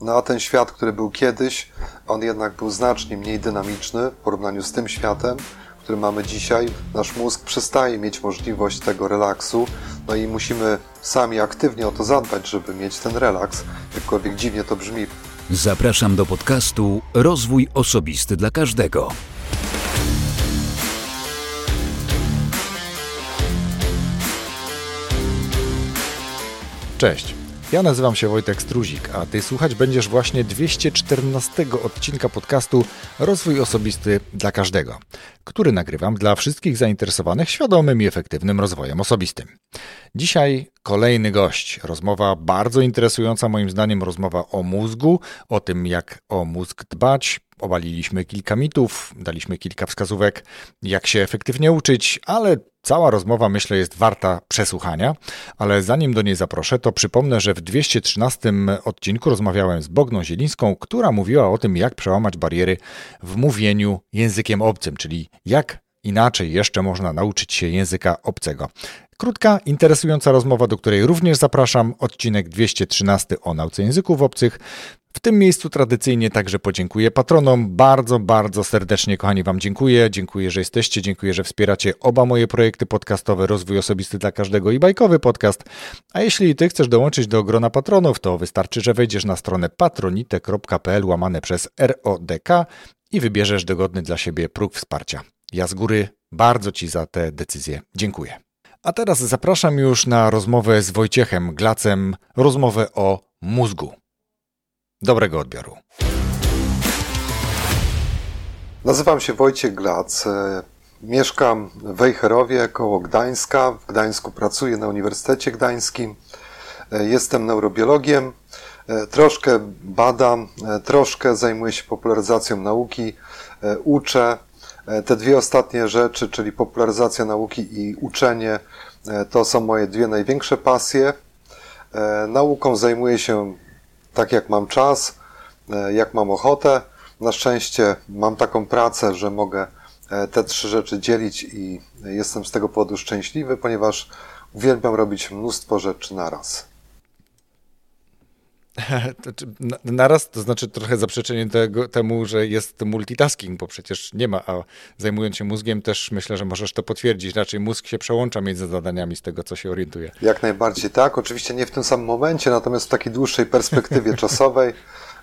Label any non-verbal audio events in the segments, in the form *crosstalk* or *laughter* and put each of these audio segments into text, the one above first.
No a ten świat, który był kiedyś, on jednak był znacznie mniej dynamiczny w porównaniu z tym światem, który mamy dzisiaj. Nasz mózg przestaje mieć możliwość tego relaksu, no i musimy sami aktywnie o to zadbać, żeby mieć ten relaks, jakkolwiek dziwnie to brzmi. Zapraszam do podcastu Rozwój Osobisty dla Każdego. Cześć. Ja nazywam się Wojtek Struzik, a ty słuchać będziesz właśnie 214 odcinka podcastu Rozwój Osobisty dla Każdego, który nagrywam dla wszystkich zainteresowanych świadomym i efektywnym rozwojem osobistym. Dzisiaj kolejny gość. Rozmowa bardzo interesująca, moim zdaniem, rozmowa o mózgu, o tym, jak o mózg dbać. Obaliliśmy kilka mitów, daliśmy kilka wskazówek, jak się efektywnie uczyć, ale cała rozmowa, myślę, jest warta przesłuchania. Ale zanim do niej zaproszę, to przypomnę, że w 213 odcinku rozmawiałem z Bogną Zielińską, która mówiła o tym, jak przełamać bariery w mówieniu językiem obcym, czyli jak inaczej jeszcze można nauczyć się języka obcego. Krótka, interesująca rozmowa, do której również zapraszam. Odcinek 213 o nauce języków obcych. W tym miejscu tradycyjnie także podziękuję patronom. Bardzo, bardzo serdecznie, kochani, Wam dziękuję. Dziękuję, że jesteście. Dziękuję, że wspieracie oba moje projekty podcastowe Rozwój Osobisty dla Każdego i bajkowy podcast. A jeśli Ty chcesz dołączyć do grona patronów, to wystarczy, że wejdziesz na stronę patronite.pl łamane przez RODK i wybierzesz dogodny dla siebie próg wsparcia. Ja z góry bardzo Ci za tę decyzję dziękuję. A teraz zapraszam już na rozmowę z Wojciechem Glacem, rozmowę o mózgu. Dobrego odbioru. Nazywam się Wojciech Glac. E, mieszkam w Wejherowie koło Gdańska. W Gdańsku pracuję na Uniwersytecie Gdańskim. E, jestem neurobiologiem. E, troszkę badam, troszkę zajmuję się popularyzacją nauki, uczę. Te dwie ostatnie rzeczy, czyli popularyzacja nauki i uczenie, to są moje dwie największe pasje. Nauką zajmuję się tak jak mam czas, e, jak mam ochotę. Na szczęście mam taką pracę, że mogę e, te trzy rzeczy dzielić i jestem z tego powodu szczęśliwy, ponieważ uwielbiam robić mnóstwo rzeczy naraz. *laughs* Naraz to znaczy trochę zaprzeczenie tego, temu, że jest multitasking, bo przecież nie ma, a zajmując się mózgiem też myślę, że możesz to potwierdzić. Raczej mózg się przełącza między zadaniami z tego, co się orientuje. Jak najbardziej tak. Oczywiście nie w tym samym momencie, natomiast w takiej dłuższej perspektywie *laughs* czasowej.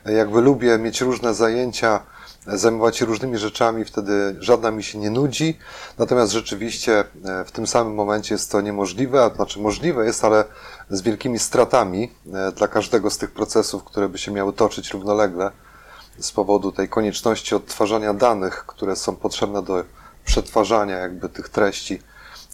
Jakby lubię mieć różne zajęcia, zajmować się różnymi rzeczami, wtedy żadna mi się nie nudzi. Natomiast rzeczywiście e, w tym samym momencie jest to niemożliwe, znaczy możliwe jest, ale z wielkimi stratami e, dla każdego z tych procesów, które by się miały toczyć równolegle z powodu tej konieczności odtwarzania danych, które są potrzebne do przetwarzania jakby tych treści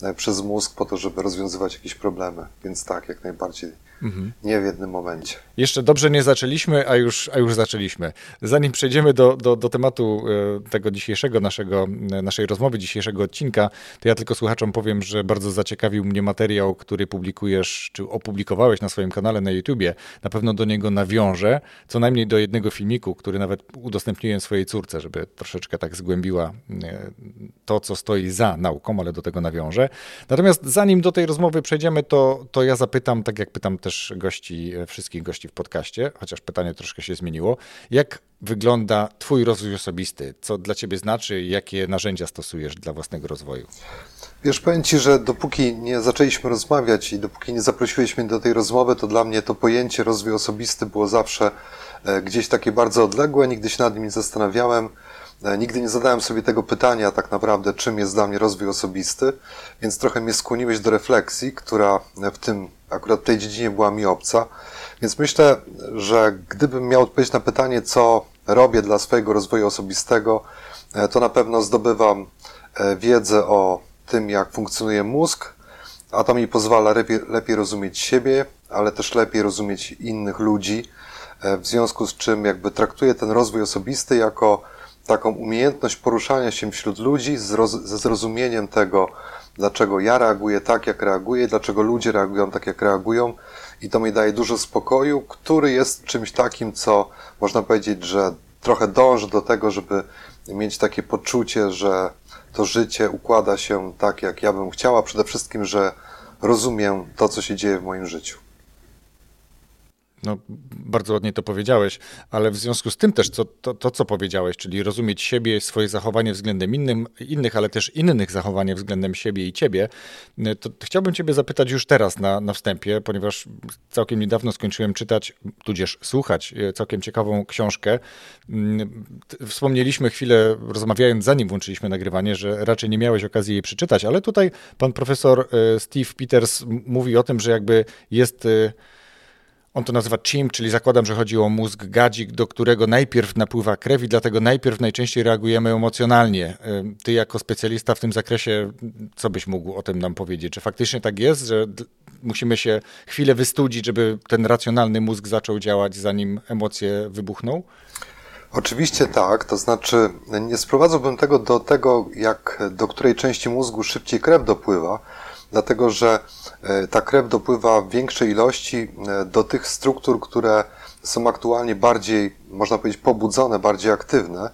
e, przez mózg po to, żeby rozwiązywać jakieś problemy. Więc tak, jak najbardziej Mhm. Nie w jednym momencie. Jeszcze dobrze nie zaczęliśmy, a już, a już zaczęliśmy. Zanim przejdziemy do, do, do tematu e, tego dzisiejszego naszego, e, naszej rozmowy, dzisiejszego odcinka, to ja tylko słuchaczom powiem, że bardzo zaciekawił mnie materiał, który publikujesz, czy opublikowałeś na swoim kanale na YouTubie. Na pewno do niego nawiążę, co najmniej do jednego filmiku, który nawet udostępniłem swojej córce, żeby troszeczkę tak zgłębiła e, to, co stoi za nauką, ale do tego nawiążę. Natomiast zanim do tej rozmowy przejdziemy, to, to ja zapytam, tak jak pytam też gości, e, wszystkich gości w podcaście, chociaż pytanie troszkę się zmieniło. Jak wygląda Twój rozwój osobisty? Co dla Ciebie znaczy? Jakie narzędzia stosujesz dla własnego rozwoju? Wiesz, powiem Ci, że dopóki nie zaczęliśmy rozmawiać i dopóki nie zaprosiłeś mnie do tej rozmowy, to dla mnie to pojęcie rozwój osobisty było zawsze e, gdzieś takie bardzo odległe, nigdy się nad nim nie zastanawiałem. E, nigdy nie zadałem sobie tego pytania, tak naprawdę, czym jest dla mnie rozwój osobisty, więc trochę mnie skłoniłeś do refleksji, która w tym, akurat tej dziedzinie była mi obca. Więc myślę, że gdybym miał odpowiedzieć na pytanie, co robię dla swojego rozwoju osobistego, e, to na pewno zdobywam e, wiedzę o tym, jak funkcjonuje mózg, a to mi pozwala lepiej, lepiej rozumieć siebie, ale też lepiej rozumieć innych ludzi, w związku z czym jakby traktuję ten rozwój osobisty jako taką umiejętność poruszania się wśród ludzi ze zrozumieniem tego, dlaczego ja reaguję tak, jak reaguję, dlaczego ludzie reagują tak, jak reagują. I to mi daje dużo spokoju, który jest czymś takim, co można powiedzieć, że trochę dąży do tego, żeby mieć takie poczucie, że to życie układa się tak, jak ja bym chciała. Przede wszystkim, że rozumiem to, co się dzieje w moim życiu. No, bardzo ładnie to powiedziałeś, ale w związku z tym też co, to, to, co powiedziałeś, czyli rozumieć siebie, swoje zachowanie względem innym, innych, ale też innych zachowanie względem siebie i ciebie, to chciałbym Ciebie zapytać już teraz na, na wstępie, ponieważ całkiem niedawno skończyłem czytać, tudzież słuchać e, całkiem ciekawą książkę. Mm, wspomnieliśmy chwilę, rozmawiając zanim włączyliśmy nagrywanie, że raczej nie miałeś okazji jej przeczytać, ale tutaj pan profesor Steve Peters mówi o tym, że jakby jest on to nazywa chimp, czyli zakładam, że chodzi o mózg gadzik, do którego najpierw napływa krew i dlatego najpierw najczęściej reagujemy emocjonalnie. Ty jako specjalista w tym zakresie, co byś mógł o tym nam powiedzieć? Czy faktycznie tak jest, że musimy się chwilę wystudzić, żeby ten racjonalny mózg zaczął działać, zanim emocje wybuchną? Oczywiście tak, to znaczy nie sprowadzałbym tego do tego, jak do której części mózgu szybciej krew dopływa, dlatego że e, ta krew dopływa w większej ilości e, do tych struktur, które są aktualnie bardziej, można powiedzieć, pobudzone, bardziej aktywne.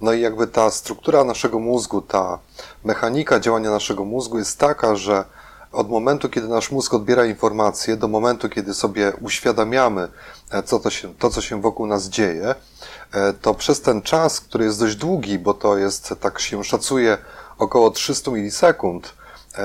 No i jakby ta struktura naszego mózgu, ta mechanika działania naszego mózgu jest taka, że od momentu, kiedy nasz mózg odbiera informacje, do momentu, kiedy sobie uświadamiamy, e, co to, się, to, co się wokół nas dzieje, to przez ten czas, który jest dość długi, bo to jest, tak się szacuje, około 300 milisekund,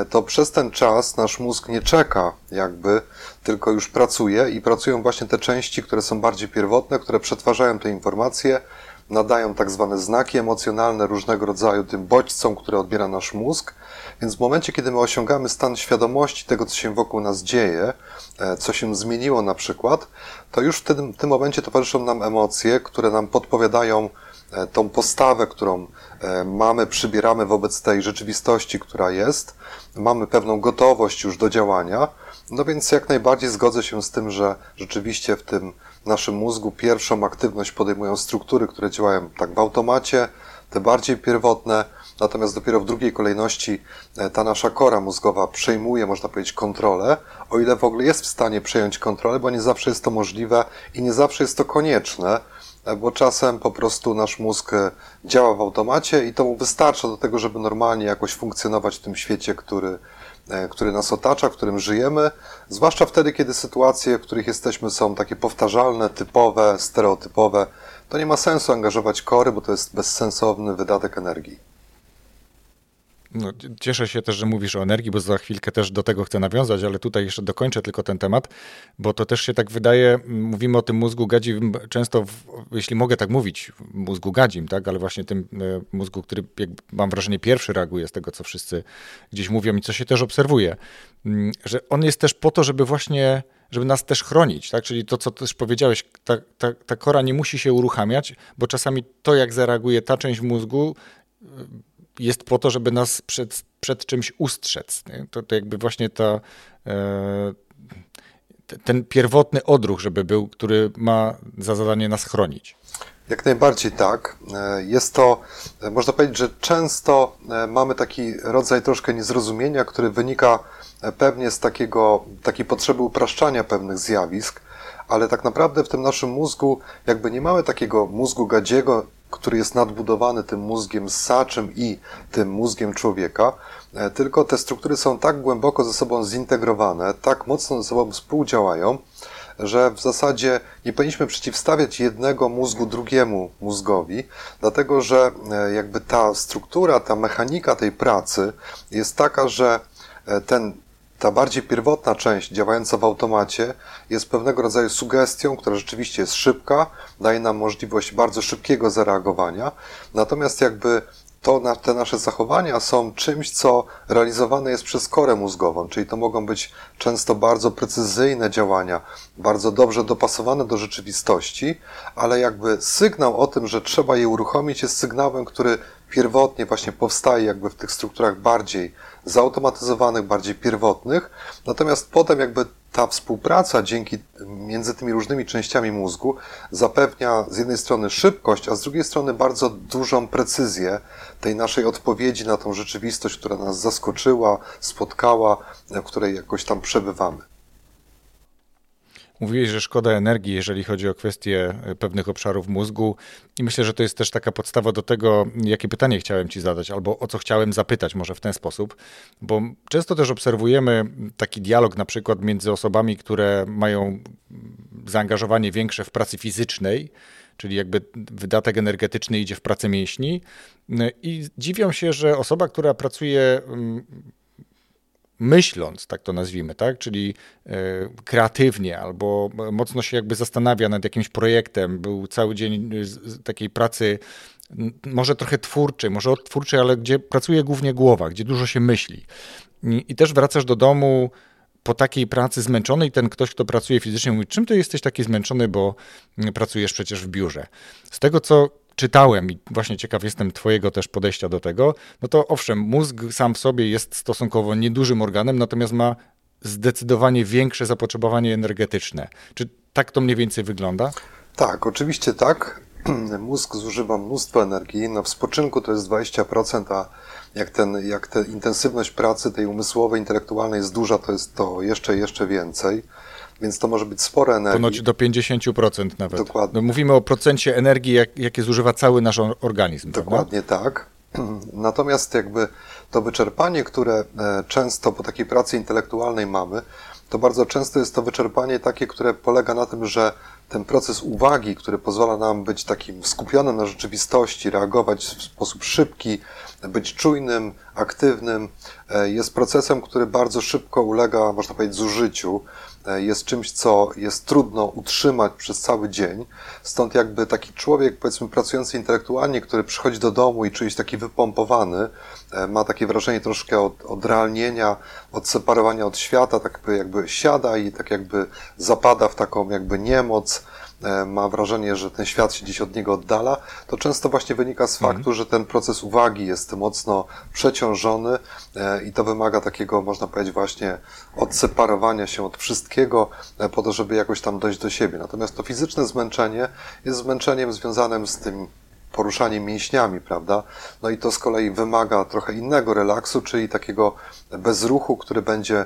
to przez ten czas nasz mózg nie czeka, jakby, tylko już pracuje i pracują właśnie te części, które są bardziej pierwotne, które przetwarzają te informacje, nadają tak zwane znaki emocjonalne różnego rodzaju tym bodźcom, które odbiera nasz mózg. Więc w momencie, kiedy my osiągamy stan świadomości tego, co się wokół nas dzieje, e, co się zmieniło na przykład, to już w tym, w tym momencie towarzyszą nam emocje, które nam podpowiadają e, tą postawę, którą mamy, przybieramy wobec tej rzeczywistości, która jest mamy pewną gotowość już do działania, no więc jak najbardziej zgodzę się z tym, że rzeczywiście w tym naszym mózgu pierwszą aktywność podejmują struktury, które działają tak w automacie, te bardziej pierwotne, natomiast dopiero w drugiej kolejności e, ta nasza kora mózgowa przejmuje, można powiedzieć, kontrolę, o ile w ogóle jest w stanie przejąć kontrolę, bo nie zawsze jest to możliwe i nie zawsze jest to konieczne, e, bo czasem po prostu nasz mózg e, działa w automacie i to mu wystarcza do tego, żeby normalnie jakoś funkcjonować w tym świecie, który, który nas otacza, w którym żyjemy, zwłaszcza wtedy, kiedy sytuacje, w których jesteśmy, są takie powtarzalne, typowe, stereotypowe, to nie ma sensu angażować kory, bo to jest bezsensowny wydatek energii. No, cieszę się też, że mówisz o energii, bo za chwilkę też do tego chcę nawiązać, ale tutaj jeszcze dokończę tylko ten temat, bo to też się tak wydaje, mówimy o tym mózgu gadzim często, w, jeśli mogę tak mówić, mózgu gadzim, tak, ale właśnie tym e, mózgu, który mam wrażenie pierwszy reaguje z tego, co wszyscy gdzieś mówią i co się też obserwuje, że on jest też po to, żeby właśnie żeby nas też chronić, tak? Czyli to, co też powiedziałeś, ta, ta, ta kora nie musi się uruchamiać, bo czasami to, jak zareaguje ta część mózgu, jest po to, żeby nas przed, przed czymś ustrzec. To, to jakby właśnie ta, e, ten pierwotny odruch, żeby był, który ma za zadanie nas chronić. Jak najbardziej tak. E, jest to, e, można powiedzieć, że często mamy taki rodzaj troszkę niezrozumienia, który wynika pewnie z takiego, takiej potrzeby upraszczania pewnych zjawisk, ale tak naprawdę w tym naszym mózgu jakby nie mamy takiego mózgu gadziego, który jest nadbudowany tym mózgiem ssaczym i tym mózgiem człowieka, e, tylko te struktury są tak głęboko ze sobą zintegrowane, tak mocno ze sobą współdziałają, że w zasadzie nie powinniśmy przeciwstawiać jednego mózgu drugiemu mózgowi, dlatego że e, jakby ta struktura, ta mechanika tej pracy jest taka, że e, ten ta bardziej pierwotna część działająca w automacie jest pewnego rodzaju sugestią, która rzeczywiście jest szybka, daje nam możliwość bardzo szybkiego zareagowania. Natomiast jakby to na, te nasze zachowania są czymś, co realizowane jest przez korę mózgową, czyli to mogą być często bardzo precyzyjne działania, bardzo dobrze dopasowane do rzeczywistości, ale jakby sygnał o tym, że trzeba je uruchomić, jest sygnałem, który pierwotnie właśnie powstaje jakby w tych strukturach bardziej zautomatyzowanych, bardziej pierwotnych, natomiast potem jakby ta współpraca dzięki między tymi różnymi częściami mózgu zapewnia z jednej strony szybkość, a z drugiej strony bardzo dużą precyzję tej naszej odpowiedzi na tą rzeczywistość, która nas zaskoczyła, spotkała, w której jakoś tam przebywamy. Mówiłeś, że szkoda energii, jeżeli chodzi o kwestie e, pewnych obszarów mózgu, i myślę, że to jest też taka podstawa do tego, jakie pytanie chciałem Ci zadać, albo o co chciałem zapytać, może w ten sposób, bo często też obserwujemy taki dialog na przykład między osobami, które mają zaangażowanie większe w pracy fizycznej, czyli jakby wydatek energetyczny idzie w pracę mięśni, i dziwią się, że osoba, która pracuje mm, myśląc, tak to nazwijmy, tak? czyli e, kreatywnie albo mocno się jakby zastanawia nad jakimś projektem, był cały dzień takiej pracy może trochę twórczej, może odtwórczej, ale gdzie pracuje głównie głowa, gdzie dużo się myśli. I, też wracasz do domu po takiej pracy zmęczony i ten ktoś, kto pracuje fizycznie mówi, czym ty jesteś taki zmęczony, bo pracujesz przecież w biurze. Z tego, co czytałem i właśnie ciekaw jestem Twojego też podejścia do tego, no to owszem, mózg sam w sobie jest stosunkowo niedużym organem, natomiast ma zdecydowanie większe zapotrzebowanie energetyczne. Czy tak to mniej więcej wygląda? Tak, oczywiście tak. *clears throat* Mózg zużywa mnóstwo energii. Na spoczynku to jest 20%, a jak, ten, jak ta intensywność pracy tej umysłowej, intelektualnej jest duża, to jest to jeszcze, jeszcze więcej więc to może być spore energii. Ponoć do 50% nawet. Dokładnie. No, mówimy o procencie energii, jak, jakie zużywa cały nasz organizm. Dokładnie prawda? tak. *clears throat* Natomiast jakby to wyczerpanie, które e, często po takiej pracy intelektualnej mamy, to bardzo często jest to wyczerpanie takie, które polega na tym, że ten proces uwagi, który pozwala nam być takim skupionym na rzeczywistości, reagować w sposób szybki, być czujnym, aktywnym, e, jest procesem, który bardzo szybko ulega, można powiedzieć, zużyciu. E, jest czymś, co jest trudno utrzymać przez cały dzień. Stąd jakby taki człowiek, powiedzmy, pracujący intelektualnie, który przychodzi do domu i czuje się taki wypompowany, e, ma takie wrażenie troszkę od, odrealnienia, odseparowania od świata, tak jakby, jakby siada i tak jakby zapada w taką jakby niemoc, ma wrażenie, że ten świat się gdzieś od niego oddala, to często właśnie wynika z mhm. faktu, że ten proces uwagi jest mocno przeciążony e, i to wymaga takiego, można powiedzieć, właśnie odseparowania się od wszystkiego e, po to, żeby jakoś tam dojść do siebie. Natomiast to fizyczne zmęczenie jest zmęczeniem związanym z tym poruszaniem mięśniami, prawda? No i to z kolei wymaga trochę innego relaksu, czyli takiego bezruchu, który będzie E,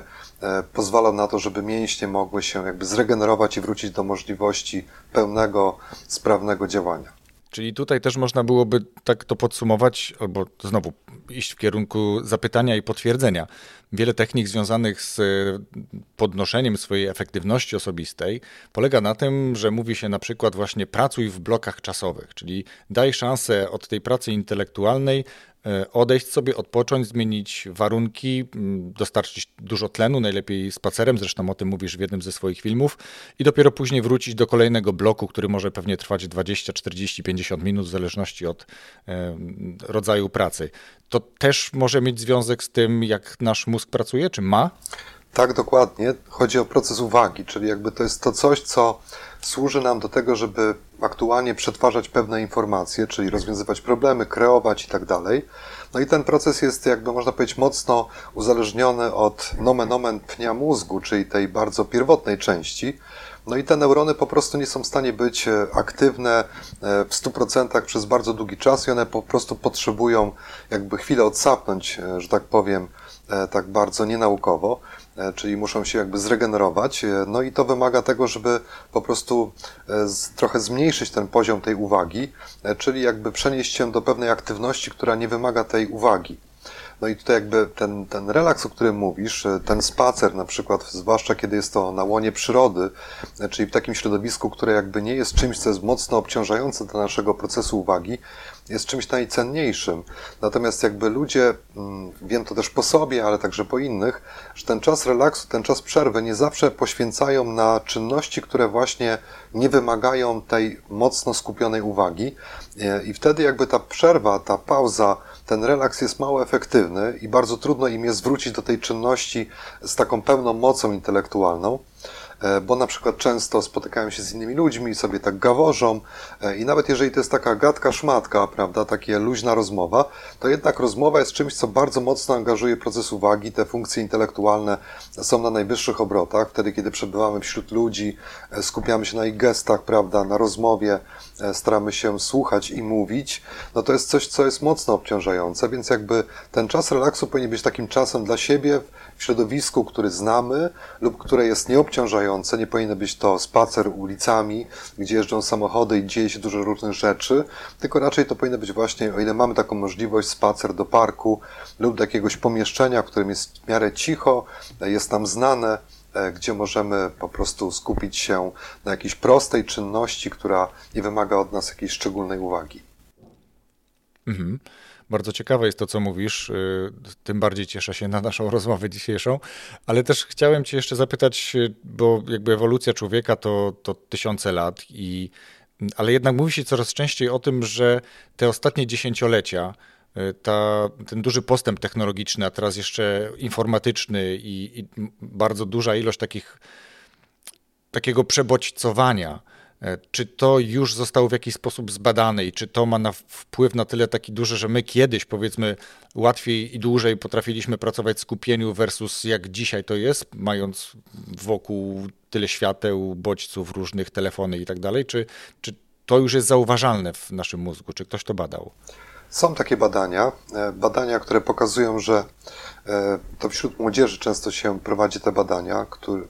pozwalał na to, żeby mięśnie mogły się jakby zregenerować i wrócić do możliwości pełnego, sprawnego działania. Czyli tutaj też można byłoby tak to podsumować, albo znowu iść w kierunku zapytania i potwierdzenia. Wiele technik związanych z podnoszeniem swojej efektywności osobistej polega na tym, że mówi się na przykład właśnie pracuj w blokach czasowych, czyli daj szansę od tej pracy intelektualnej E, odejść sobie, odpocząć, zmienić warunki, dostarczyć dużo tlenu, najlepiej spacerem, zresztą o tym mówisz w jednym ze swoich filmów, i dopiero później wrócić do kolejnego bloku, który może pewnie trwać 20, 40, 50 minut, w zależności od e, rodzaju pracy. To też może mieć związek z tym, jak nasz mózg pracuje, czy ma? Tak, dokładnie. Chodzi o proces uwagi, czyli jakby to jest to coś, co służy nam do tego, żeby aktualnie przetwarzać pewne informacje, czyli rozwiązywać problemy, kreować i tak dalej. No i ten proces jest, jakby można powiedzieć, mocno uzależniony od nomen omen pnia mózgu, czyli tej bardzo pierwotnej części. No i te neurony po prostu nie są w stanie być e, aktywne e, w 100% przez bardzo długi czas i one po prostu potrzebują jakby chwilę odsapnąć, e, że tak powiem, tak bardzo nienaukowo. E, czyli muszą się jakby zregenerować. E, no i to wymaga tego, żeby po prostu e, trochę zmniejszyć ten poziom tej uwagi, czyli jakby przenieść się do pewnej aktywności, która nie wymaga tej uwagi. No i tutaj jakby ten, ten relaks, o którym mówisz, ten spacer na przykład, zwłaszcza kiedy jest to na łonie przyrody, czyli w takim środowisku, które jakby nie jest czymś, co jest mocno obciążające dla naszego procesu uwagi, jest czymś najcenniejszym. Natomiast jakby ludzie, mm, wiem to też po sobie, ale także po innych, że ten czas relaksu, ten czas przerwy nie zawsze poświęcają na czynności, które właśnie nie wymagają tej mocno skupionej uwagi. E, I wtedy jakby ta przerwa, ta pauza, ten relaks jest mało efektywny i bardzo trudno im jest wrócić do tej czynności z taką pełną mocą intelektualną. E, bo na przykład często spotykają się z innymi ludźmi i sobie tak gaworzą e, i nawet jeżeli to jest taka gadka szmatka, prawda, takie luźna rozmowa, to jednak rozmowa jest czymś, co bardzo mocno angażuje proces uwagi, te funkcje intelektualne są na najwyższych obrotach, wtedy kiedy przebywamy wśród ludzi, e, skupiamy się na ich gestach, prawda, na rozmowie, staramy się słuchać i mówić, no to jest coś, co jest mocno obciążające, więc jakby ten czas relaksu powinien być takim czasem dla siebie środowisku, który znamy lub które jest nieobciążające. Nie powinno być to spacer ulicami, gdzie jeżdżą samochody i dzieje się dużo różnych rzeczy, tylko raczej to powinno być właśnie, o ile mamy taką możliwość, spacer do parku lub do jakiegoś pomieszczenia, w którym jest w miarę cicho, jest nam znane, e, gdzie możemy po prostu skupić się na jakiejś prostej czynności, która nie wymaga od nas jakiejś szczególnej uwagi. Mhm. Bardzo ciekawe jest to, co mówisz. y, Tym bardziej cieszę się na naszą rozmowę dzisiejszą. Ale też chciałem Cię jeszcze zapytać, y, bo jakby ewolucja człowieka to, to tysiące lat, i, ale jednak mówi się coraz częściej o tym, że te ostatnie dziesięciolecia, y, ta, ten duży postęp technologiczny, a teraz jeszcze informatyczny i, i bardzo duża ilość takich, takiego przebodźcowania czy to już zostało w jakiś sposób zbadane i czy to ma na wpływ na tyle taki duży, że my kiedyś powiedzmy łatwiej i dłużej potrafiliśmy pracować w skupieniu versus jak dzisiaj to jest, mając wokół tyle świateł, bodźców, różnych telefony i tak dalej, czy, czy to już jest zauważalne w naszym mózgu? Czy ktoś to badał? Są takie badania, e, badania, które pokazują, że e, to wśród młodzieży często się prowadzi te badania, które,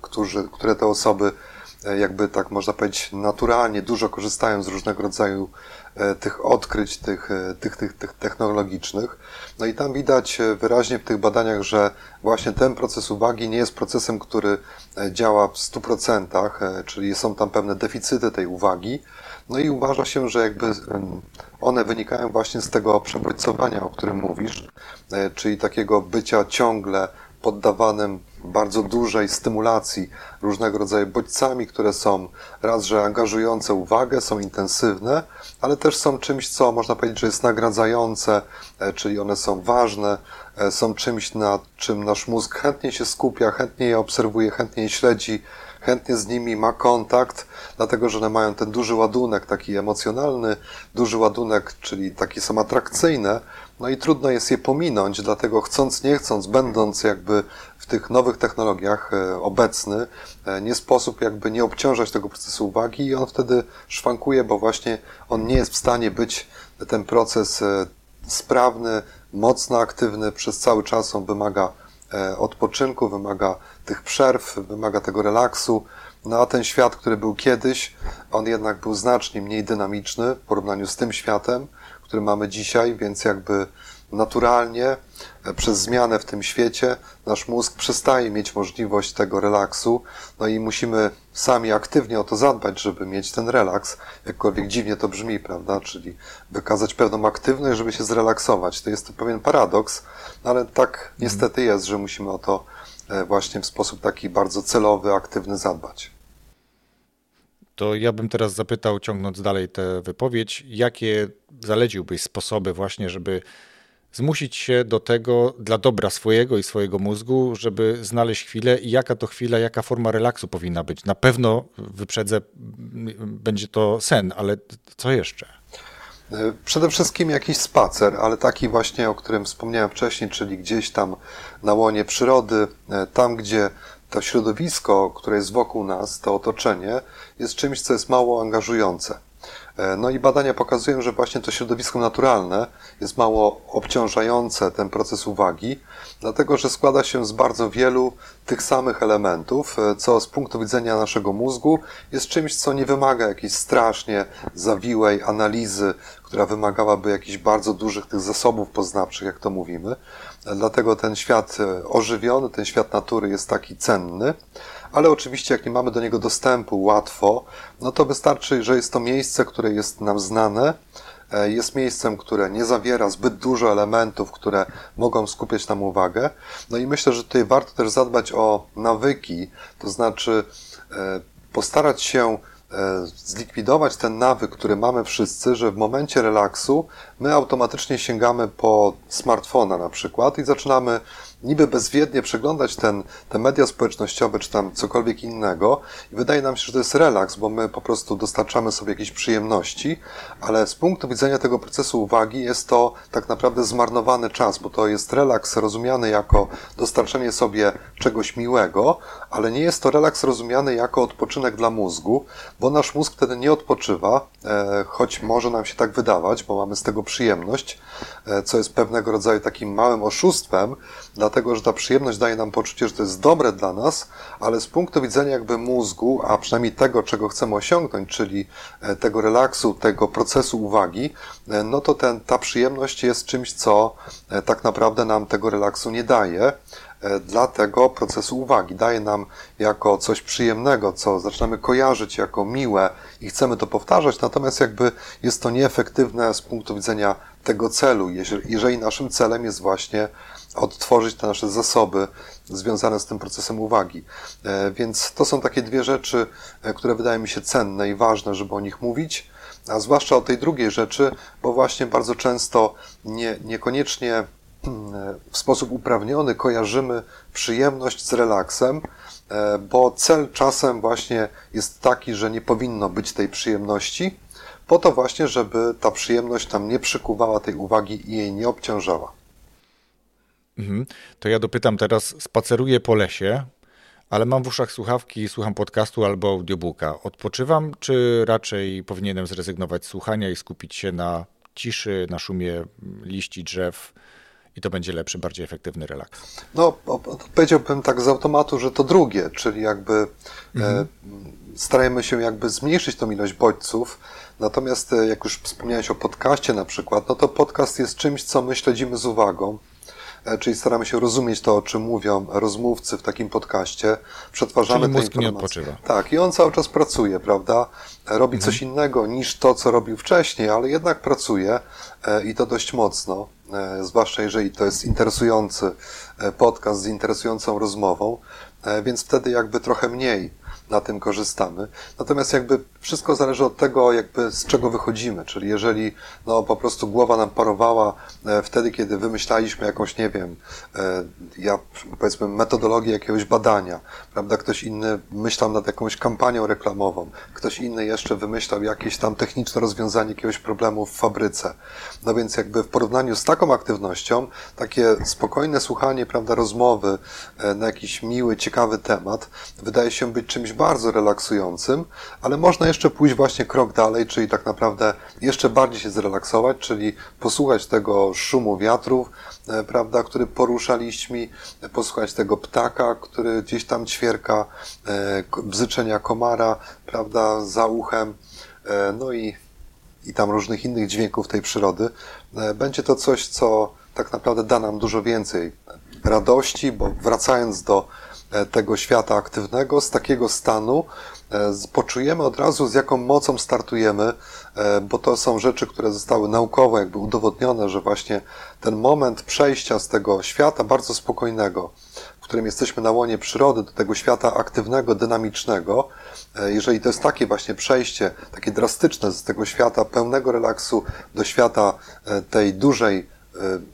które te osoby E, jakby tak można powiedzieć, naturalnie dużo korzystają z różnego rodzaju e, tych odkryć, tych, e, tych, tych, tych technologicznych. No i tam widać wyraźnie w tych badaniach, że właśnie ten proces uwagi nie jest procesem, który działa w 100%, czyli są tam pewne deficyty tej uwagi. No i uważa się, że jakby one wynikają właśnie z tego przebodźcowania, o którym mówisz, czyli takiego bycia ciągle poddawanym bardzo dużej stymulacji różnego rodzaju bodźcami, które są raz, że angażujące uwagę, są intensywne, ale też są czymś, co można powiedzieć, że jest nagradzające, e, czyli one są ważne, e, są czymś, nad czym nasz mózg chętnie się skupia, chętnie je obserwuje, chętnie je śledzi, chętnie z nimi ma kontakt, dlatego że one mają ten duży ładunek taki emocjonalny, duży ładunek, czyli taki są atrakcyjne, no i trudno jest je pominąć, dlatego chcąc, nie chcąc, będąc jakby w tych nowych technologiach e, obecny, e, nie sposób jakby nie obciążać tego procesu uwagi i on wtedy szwankuje, bo właśnie on nie jest w stanie być ten proces e, sprawny, mocno aktywny przez cały czas. On wymaga odpoczynku, wymaga tych przerw, wymaga tego relaksu. No a ten świat, który był kiedyś, on jednak był znacznie mniej dynamiczny w porównaniu z tym światem, który mamy dzisiaj, więc jakby naturalnie e, przez zmianę w tym świecie nasz mózg przestaje mieć możliwość tego relaksu, no i musimy sami aktywnie o to zadbać, żeby mieć ten relaks, jakkolwiek dziwnie to brzmi, prawda, czyli wykazać pewną aktywność, żeby się zrelaksować. To jest to pewien paradoks, no ale tak niestety jest, że musimy o to e, właśnie w sposób taki bardzo celowy, aktywny zadbać. To ja bym teraz zapytał, ciągnąc dalej tę wypowiedź, jakie zaleciłbyś sposoby właśnie, żeby zmusić się do tego dla dobra swojego i swojego mózgu, żeby znaleźć chwilę i jaka to chwila, jaka forma relaksu powinna być. Na pewno wyprzedzę, będzie to sen, ale co jeszcze? Przede wszystkim jakiś spacer, ale taki właśnie, o którym wspomniałem wcześniej, czyli gdzieś tam na łonie przyrody, tam gdzie to środowisko, które jest wokół nas, to otoczenie, jest czymś, co jest mało angażujące. E, no i badania pokazują, że właśnie to środowisko naturalne jest mało obciążające ten proces uwagi, dlatego że składa się z bardzo wielu tych samych elementów, e, co z punktu widzenia naszego mózgu jest czymś, co nie wymaga jakiejś strasznie zawiłej analizy, która wymagałaby jakichś bardzo dużych tych zasobów poznawczych, jak to mówimy. E, dlatego ten świat ożywiony, ten świat natury jest taki cenny ale oczywiście jak nie mamy do niego dostępu łatwo, no to wystarczy, że jest to miejsce, które jest nam znane, e, jest miejscem, które nie zawiera zbyt dużo elementów, które mogą skupiać nam uwagę. No i myślę, że tutaj warto też zadbać o nawyki, to znaczy e, postarać się e, zlikwidować ten nawyk, który mamy wszyscy, że w momencie relaksu my automatycznie sięgamy po smartfona na przykład i zaczynamy niby bezwiednie przeglądać ten, te media społecznościowe, czy tam cokolwiek innego. I wydaje nam się, że to jest relaks, bo my po prostu dostarczamy sobie jakieś przyjemności, ale z punktu widzenia tego procesu uwagi jest to tak naprawdę zmarnowany czas, bo to jest relaks rozumiany jako dostarczenie sobie czegoś miłego, ale nie jest to relaks rozumiany jako odpoczynek dla mózgu, bo nasz mózg wtedy nie odpoczywa, e, choć może nam się tak wydawać, bo mamy z tego przyjemność, e, co jest pewnego rodzaju takim małym oszustwem, dla dlatego że ta przyjemność daje nam poczucie, że to jest dobre dla nas, ale z punktu widzenia jakby mózgu, a przynajmniej tego, czego chcemy osiągnąć, czyli e, tego relaksu, tego procesu uwagi, e, no to ten, ta przyjemność jest czymś, co e, tak naprawdę nam tego relaksu nie daje dla tego procesu uwagi. Daje nam jako coś przyjemnego, co zaczynamy kojarzyć jako miłe i chcemy to powtarzać, natomiast jakby jest to nieefektywne z punktu widzenia tego celu, jeżeli naszym celem jest właśnie odtworzyć te nasze zasoby związane z tym procesem uwagi. E, więc to są takie dwie rzeczy, e, które wydają mi się cenne i ważne, żeby o nich mówić, a zwłaszcza o tej drugiej rzeczy, bo właśnie bardzo często nie, niekoniecznie mm, w sposób uprawniony kojarzymy przyjemność z relaksem, e, bo cel czasem właśnie jest taki, że nie powinno być tej przyjemności, po to właśnie, żeby ta przyjemność tam nie przykuwała tej uwagi i jej nie obciążała. Mhm. To ja dopytam teraz, spaceruję po lesie, ale mam w uszach słuchawki, słucham podcastu albo audiobooka. Odpoczywam, czy raczej powinienem zrezygnować z słuchania i skupić się na ciszy, na szumie liści, drzew i to będzie lepszy, bardziej efektywny relaks? No, powiedziałbym tak z automatu, że to drugie, czyli jakby e, mhm. e, starajmy się jakby zmniejszyć tą ilość bodźców, natomiast e, jak już wspomniałeś o podcaście na przykład, no to podcast jest czymś, co my śledzimy z uwagą. E, czyli staramy się rozumieć to, o czym mówią rozmówcy w takim podcaście, przetwarzamy czyli mózg nie odpoczywa. Tak, i on cały czas pracuje, prawda? E, robi mhm. coś innego niż to, co robił wcześniej, ale jednak pracuje e, i to dość mocno, zwłaszcza jeżeli to jest interesujący podcast z interesującą rozmową, więc wtedy jakby trochę mniej na tym korzystamy. Natomiast jakby wszystko zależy od tego, jakby z czego wychodzimy, czyli jeżeli no, po prostu głowa nam parowała e, wtedy, kiedy wymyślaliśmy jakąś, nie wiem, e, ja powiedzmy metodologię jakiegoś badania, prawda, ktoś inny myślał nad jakąś kampanią reklamową, ktoś inny jeszcze wymyślał jakieś tam techniczne rozwiązanie jakiegoś problemu w fabryce. No więc jakby w porównaniu z taką aktywnością, takie spokojne słuchanie, prawda, rozmowy e, na jakiś miły, ciekawy temat wydaje się być czymś bardzo relaksującym, ale można jeszcze pójść właśnie krok dalej, czyli tak naprawdę jeszcze bardziej się zrelaksować, czyli posłuchać tego szumu wiatrów, e, prawda, który porusza liśćmi, posłuchać tego ptaka, który gdzieś tam ćwierka, e, bzyczenia komara, prawda, za uchem, e, no i, i tam różnych innych dźwięków tej przyrody. Będzie to coś, co tak naprawdę da nam dużo więcej radości, bo wracając do tego świata aktywnego, z takiego stanu E, poczujemy od razu, z jaką mocą startujemy, e, bo to są rzeczy, które zostały naukowo jakby udowodnione, że właśnie ten moment przejścia z tego świata bardzo spokojnego, w którym jesteśmy na łonie przyrody, do tego świata aktywnego, dynamicznego, e, jeżeli to jest takie właśnie przejście, takie drastyczne z tego świata pełnego relaksu do świata tej dużej E,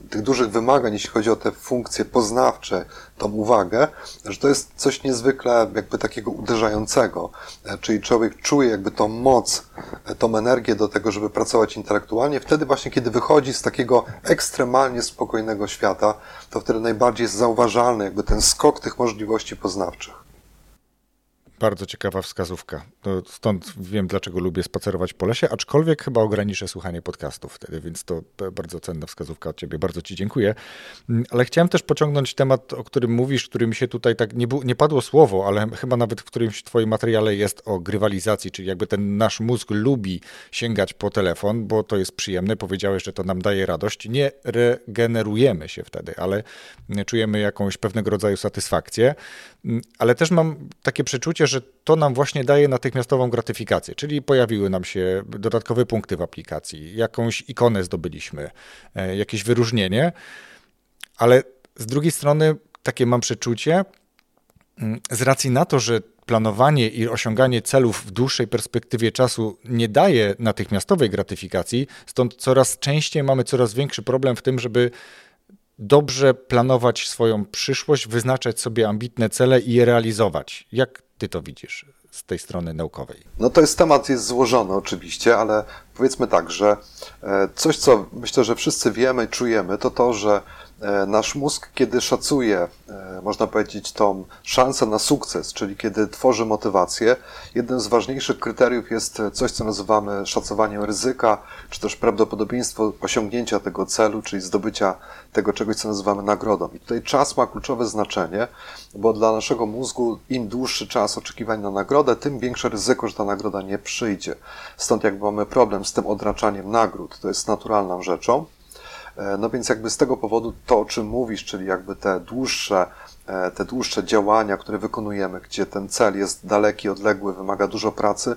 tych dużych wymagań, jeśli chodzi o te funkcje poznawcze, tą uwagę, że to jest coś niezwykle jakby takiego uderzającego. E, czyli człowiek czuje jakby tą moc, e, tą energię do tego, żeby pracować intelektualnie. Wtedy właśnie, kiedy wychodzi z takiego ekstremalnie spokojnego świata, to wtedy najbardziej jest zauważalny jakby ten skok tych możliwości poznawczych. Bardzo ciekawa wskazówka. No, stąd wiem, dlaczego lubię spacerować po lesie, aczkolwiek chyba ograniczę słuchanie podcastów wtedy, więc to bardzo cenna wskazówka od ciebie. Bardzo ci dziękuję. Mm, ale chciałem też pociągnąć temat, o którym mówisz, który mi się tutaj tak nie, nie padło słowo, ale chyba nawet w którymś twoim materiale jest o grywalizacji, czyli jakby ten nasz mózg lubi sięgać po telefon, bo to jest przyjemne. Powiedziałeś, że to nam daje radość. Nie regenerujemy się wtedy, ale czujemy jakąś pewnego rodzaju satysfakcję. Mm, ale też mam takie przeczucie, że to nam właśnie daje natychmiastową gratyfikację, czyli pojawiły nam się dodatkowe punkty w aplikacji, jakąś ikonę zdobyliśmy, e, jakieś wyróżnienie, ale z drugiej strony takie mam przeczucie, mm, z racji na to, że planowanie i osiąganie celów w dłuższej perspektywie czasu nie daje natychmiastowej gratyfikacji, stąd coraz częściej mamy coraz większy problem w tym, żeby dobrze planować swoją przyszłość, wyznaczać sobie ambitne cele i je realizować. Jak ty to widzisz z tej strony naukowej? No to jest temat jest złożony oczywiście, ale powiedzmy tak, że e, coś, co myślę, że wszyscy wiemy, czujemy, to to, że nasz mózg, kiedy szacuje, e, można powiedzieć, tą szansę na sukces, czyli kiedy tworzy motywację, jednym z ważniejszych kryteriów jest coś, co nazywamy szacowaniem ryzyka, czy też prawdopodobieństwo osiągnięcia tego celu, czyli zdobycia tego czegoś, co nazywamy nagrodą. I tutaj czas ma kluczowe znaczenie, bo dla naszego mózgu im dłuższy czas oczekiwania na nagrodę, tym większe ryzyko, że ta nagroda nie przyjdzie. Stąd jakby mamy problem z tym odraczaniem nagród. To jest naturalną rzeczą. E, no więc jakby z tego powodu to, o czym mówisz, czyli jakby te dłuższe, e, te dłuższe działania, które wykonujemy, gdzie ten cel jest daleki, odległy, wymaga dużo pracy,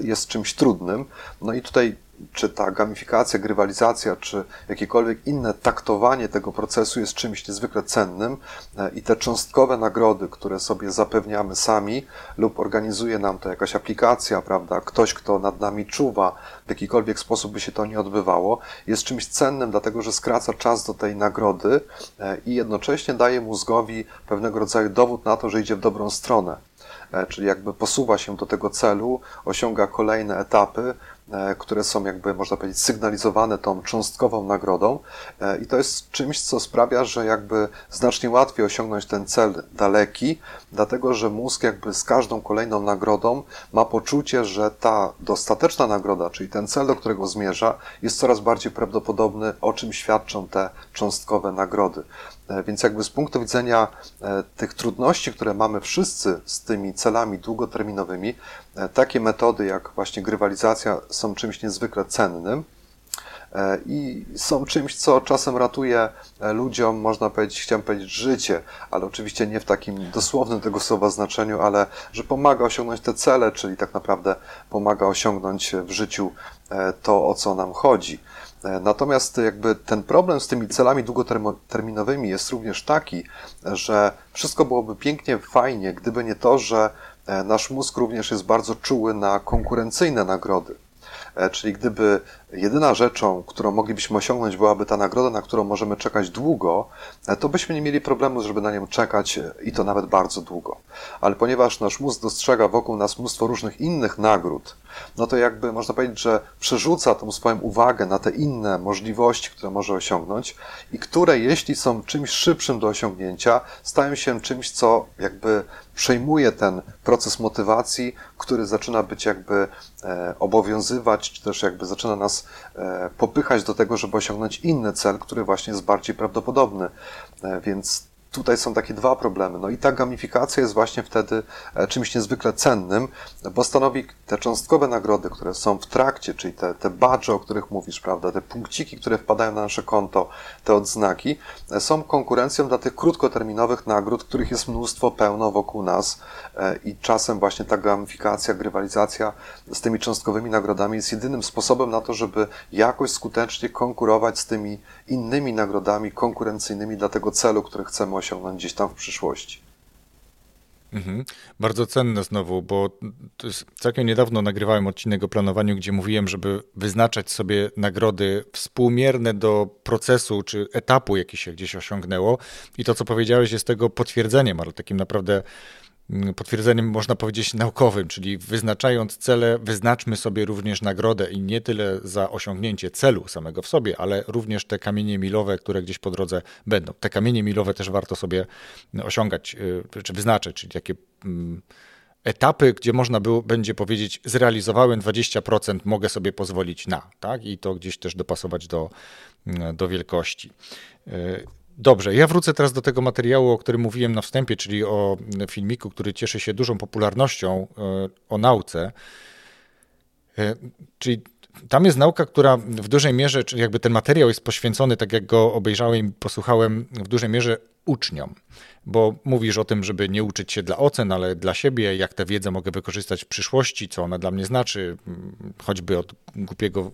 jest czymś trudnym. No i tutaj czy ta gamifikacja, grywalizacja, czy jakiekolwiek inne taktowanie tego procesu jest czymś niezwykle cennym e, i te cząstkowe nagrody, które sobie zapewniamy sami lub organizuje nam to jakaś aplikacja, prawda, ktoś, kto nad nami czuwa, w jakikolwiek sposób by się to nie odbywało, jest czymś cennym, dlatego że skraca czas do tej nagrody e, i jednocześnie daje mózgowi pewnego rodzaju dowód na to, że idzie w dobrą stronę czyli jakby posuwa się do tego celu, osiąga kolejne etapy, E, które są jakby, można powiedzieć, sygnalizowane tą cząstkową nagrodą e, i to jest czymś, co sprawia, że jakby znacznie łatwiej osiągnąć ten cel daleki, dlatego że mózg jakby z każdą kolejną nagrodą ma poczucie, że ta dostateczna nagroda, czyli ten cel, do którego zmierza, jest coraz bardziej prawdopodobny, o czym świadczą te cząstkowe nagrody. E, więc jakby z punktu widzenia e, tych trudności, które mamy wszyscy z tymi celami długoterminowymi, e, takie metody jak właśnie grywalizacja są czymś niezwykle cennym i są czymś, co czasem ratuje ludziom, można powiedzieć, chciałem powiedzieć, życie, ale oczywiście nie w takim dosłownym tego słowa znaczeniu, ale że pomaga osiągnąć te cele, czyli tak naprawdę pomaga osiągnąć w życiu to, o co nam chodzi. E, natomiast jakby ten problem z tymi celami długoterminowymi jest również taki, że wszystko byłoby pięknie, fajnie, gdyby nie to, że e, nasz mózg również jest bardzo czuły na konkurencyjne nagrody. E, czyli gdyby jedyna rzeczą, którą moglibyśmy osiągnąć, byłaby ta nagroda, na którą możemy czekać długo, to byśmy nie mieli problemu, żeby na nią czekać e, i to nawet bardzo długo. Ale ponieważ nasz mózg dostrzega wokół nas mnóstwo różnych innych nagród, no to jakby można powiedzieć, że przerzuca tą swoją uwagę na te inne możliwości, które może osiągnąć i które, jeśli są czymś szybszym do osiągnięcia, stają się czymś, co jakby przejmuje ten proces motywacji, który zaczyna być jakby e, obowiązywać, czy też jakby zaczyna nas e, popychać do tego, żeby osiągnąć inny cel, który właśnie jest bardziej prawdopodobny. E, więc tutaj są takie dwa problemy. No i ta gamifikacja jest właśnie wtedy e, czymś niezwykle cennym, bo stanowi te cząstkowe nagrody, które są w trakcie, czyli te, te badże, o których mówisz, prawda, te punkciki, które wpadają na nasze konto, te odznaki, e, są konkurencją dla tych krótkoterminowych nagród, których jest mnóstwo pełno wokół nas e, i czasem właśnie ta gamifikacja, grywalizacja z tymi cząstkowymi nagrodami jest jedynym sposobem na to, żeby jakoś skutecznie konkurować z tymi innymi nagrodami konkurencyjnymi dla tego celu, który chcemy osiągnąć gdzieś tam w przyszłości. Mhm. Bardzo cenne znowu, bo całkiem niedawno nagrywałem odcinek o planowaniu, gdzie mówiłem, żeby wyznaczać sobie nagrody współmierne do procesu czy etapu, jaki się gdzieś osiągnęło. I to, co powiedziałeś, jest tego potwierdzeniem, ale takim naprawdę potwierdzeniem, można powiedzieć, naukowym, czyli wyznaczając cele, wyznaczmy sobie również nagrodę i nie tyle za osiągnięcie celu samego w sobie, ale również te kamienie milowe, które gdzieś po drodze będą. Te kamienie milowe też warto sobie osiągać, y, czy wyznaczyć, czyli takie mm, etapy, gdzie można było, będzie powiedzieć, zrealizowałem 20%, mogę sobie pozwolić na, tak? I to gdzieś też dopasować do, mm, do wielkości. Dobrze, ja wrócę teraz do tego materiału, o którym mówiłem na wstępie, czyli o filmiku, który cieszy się dużą popularnością, e, o nauce. E, czyli tam jest nauka, która w dużej mierze, czyli jakby ten materiał jest poświęcony, tak jak go obejrzałem i posłuchałem, w dużej mierze uczniom. Bo mówisz o tym, żeby nie uczyć się dla ocen, ale dla siebie, jak tę wiedzę mogę wykorzystać w przyszłości, co ona dla mnie znaczy, choćby od głupiego,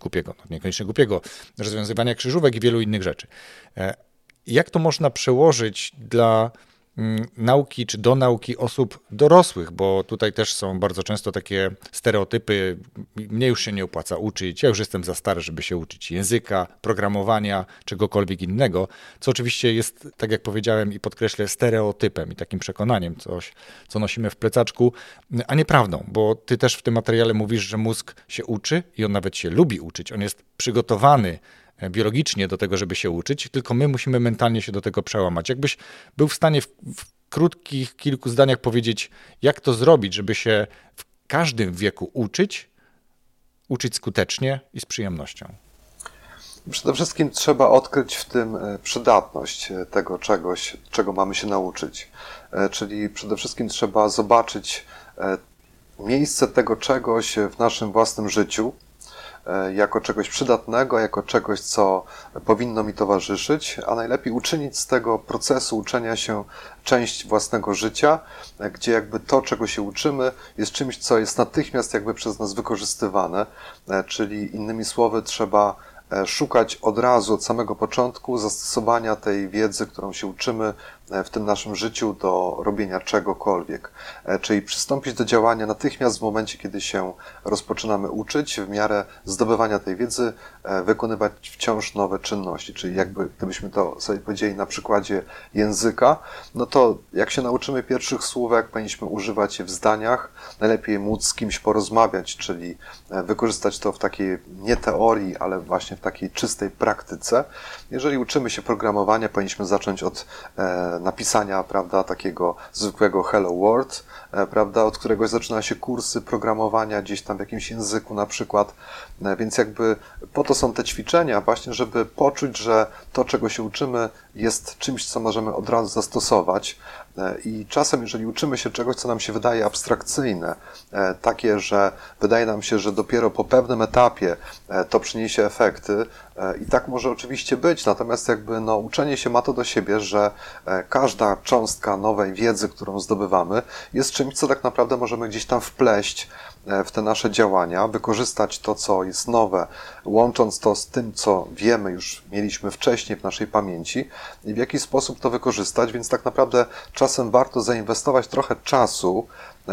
głupiego, no niekoniecznie głupiego, rozwiązywania krzyżówek i wielu innych rzeczy. Jak to można przełożyć dla mm, nauki czy do nauki osób dorosłych, bo tutaj też są bardzo często takie stereotypy. Mnie już się nie opłaca uczyć, ja już jestem za stary, żeby się uczyć języka, programowania, czegokolwiek innego, co oczywiście jest, tak jak powiedziałem i podkreślę, stereotypem i takim przekonaniem, coś, co nosimy w plecaczku, a nieprawdą, bo ty też w tym materiale mówisz, że mózg się uczy i on nawet się lubi uczyć, on jest przygotowany biologicznie do tego, żeby się uczyć, tylko my musimy mentalnie się do tego przełamać. Jakbyś był w stanie w, w krótkich kilku zdaniach powiedzieć, jak to zrobić, żeby się w każdym wieku uczyć, uczyć skutecznie i z przyjemnością. Przede wszystkim trzeba odkryć w tym e, przydatność e, tego czegoś, czego mamy się nauczyć. E, czyli przede wszystkim trzeba zobaczyć miejsce tego czegoś w naszym własnym życiu, jako czegoś przydatnego, jako czegoś, co powinno mi towarzyszyć, a najlepiej uczynić z tego procesu uczenia się część własnego życia, gdzie jakby to, czego się uczymy, jest czymś, co jest natychmiast jakby przez nas wykorzystywane, czyli innymi słowy trzeba E, szukać od razu, od samego początku zastosowania tej wiedzy, którą się uczymy E, w tym naszym życiu do robienia czegokolwiek. E, czyli przystąpić do działania natychmiast w momencie, kiedy się rozpoczynamy uczyć, w miarę zdobywania tej wiedzy, e, wykonywać wciąż nowe czynności. Czyli jakby, gdybyśmy to sobie powiedzieli na przykładzie języka, no to jak się nauczymy pierwszych słówek, powinniśmy używać je w zdaniach, najlepiej móc z kimś porozmawiać, czyli wykorzystać to w takiej nie teorii, ale właśnie w takiej czystej praktyce. Jeżeli uczymy się programowania, powinniśmy zacząć od napisania, prawda, takiego zwykłego Hello World, e, prawda, od którego zaczyna się kursy programowania gdzieś tam w jakimś języku na przykład. E, więc jakby po to są te ćwiczenia właśnie, żeby poczuć, że to, czego się uczymy, jest czymś, co możemy od razu zastosować. E, I czasem, jeżeli uczymy się czegoś, co nam się wydaje abstrakcyjne, takie, że wydaje nam się, że dopiero po pewnym etapie to przyniesie efekty, i tak może oczywiście być, natomiast jakby no, uczenie się ma to do siebie, że każda cząstka nowej wiedzy, którą zdobywamy, jest czymś, co tak naprawdę możemy gdzieś tam wpleść e, w te nasze działania, wykorzystać to, co jest nowe, łącząc to z tym, co wiemy, już mieliśmy wcześniej w naszej pamięci i w jaki sposób to wykorzystać, więc tak naprawdę czasem warto zainwestować trochę czasu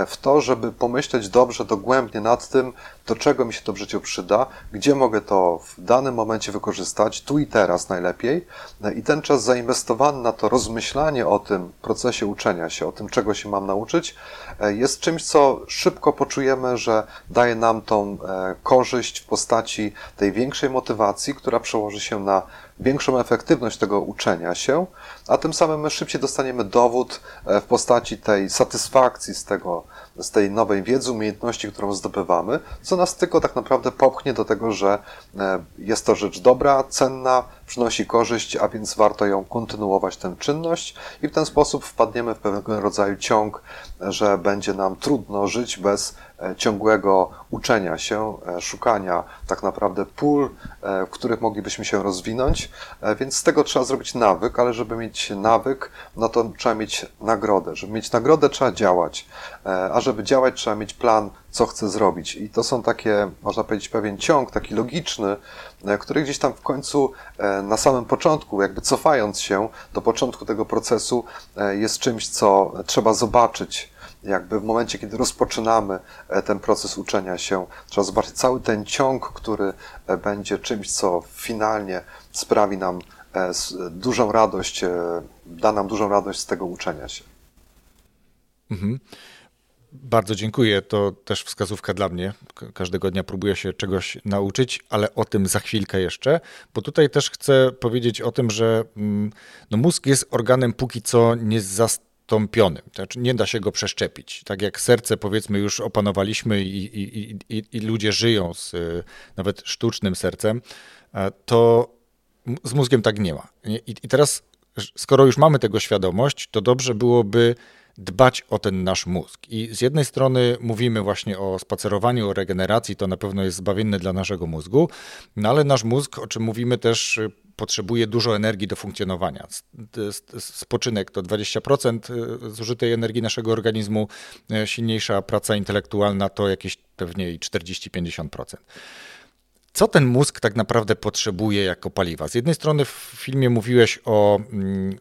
w to, żeby pomyśleć dobrze, dogłębnie nad tym, do czego mi się to w życiu przyda, gdzie mogę to w danym momencie wykorzystać, tu i teraz najlepiej. I ten czas zainwestowany na to rozmyślanie o tym procesie uczenia się, o tym, czego się mam nauczyć, jest czymś, co szybko poczujemy, że daje nam tą e, korzyść w postaci tej większej motywacji, która przełoży się na większą efektywność tego uczenia się, a tym samym my szybciej dostaniemy dowód e, w postaci tej satysfakcji z, tego, z tej nowej wiedzy, umiejętności, którą zdobywamy, co nas tylko tak naprawdę popchnie do tego, że e, jest to rzecz dobra, cenna, przynosi korzyść, a więc warto ją kontynuować, tę czynność i w ten sposób wpadniemy w pewnego rodzaju ciąg, że będzie nam trudno żyć bez e, ciągłego uczenia się, e, szukania tak naprawdę pól, e, w których moglibyśmy się rozwinąć, więc z tego trzeba zrobić nawyk, ale żeby mieć nawyk, no to trzeba mieć nagrodę. Żeby mieć nagrodę, trzeba działać, a żeby działać, trzeba mieć plan, co chcę zrobić. I to są takie, można powiedzieć, pewien ciąg, taki logiczny, który gdzieś tam w końcu na samym początku, jakby cofając się do początku tego procesu, e, jest czymś, co trzeba zobaczyć. Jakby w momencie, kiedy rozpoczynamy e, ten proces uczenia się, trzeba zobaczyć cały ten ciąg, który e, będzie czymś, co finalnie sprawi nam dużą radość, da nam dużą radość z tego uczenia się. Mhm. Bardzo dziękuję. To też wskazówka dla mnie. Każdego dnia próbuję się czegoś nauczyć, ale o tym za chwilkę jeszcze, bo tutaj też chcę powiedzieć o tym, że mm, no mózg jest organem póki co niezastąpionym. Znaczy nie da się go przeszczepić. Tak jak serce, powiedzmy, już opanowaliśmy i, i, i, i ludzie żyją z y, nawet sztucznym sercem, to z mózgiem tak nie ma. I teraz, skoro już mamy tego świadomość, to dobrze byłoby dbać o ten nasz mózg. I z jednej strony mówimy właśnie o spacerowaniu, o regeneracji, to na pewno jest zbawienne dla naszego mózgu, no ale nasz mózg, o czym mówimy też, potrzebuje dużo energii do funkcjonowania. Spoczynek to 20% y, zużytej energii naszego organizmu, y, silniejsza praca intelektualna to jakieś pewnie 40-50%. Co ten mózg tak naprawdę potrzebuje jako paliwa? Z jednej strony w filmie mówiłeś o mm,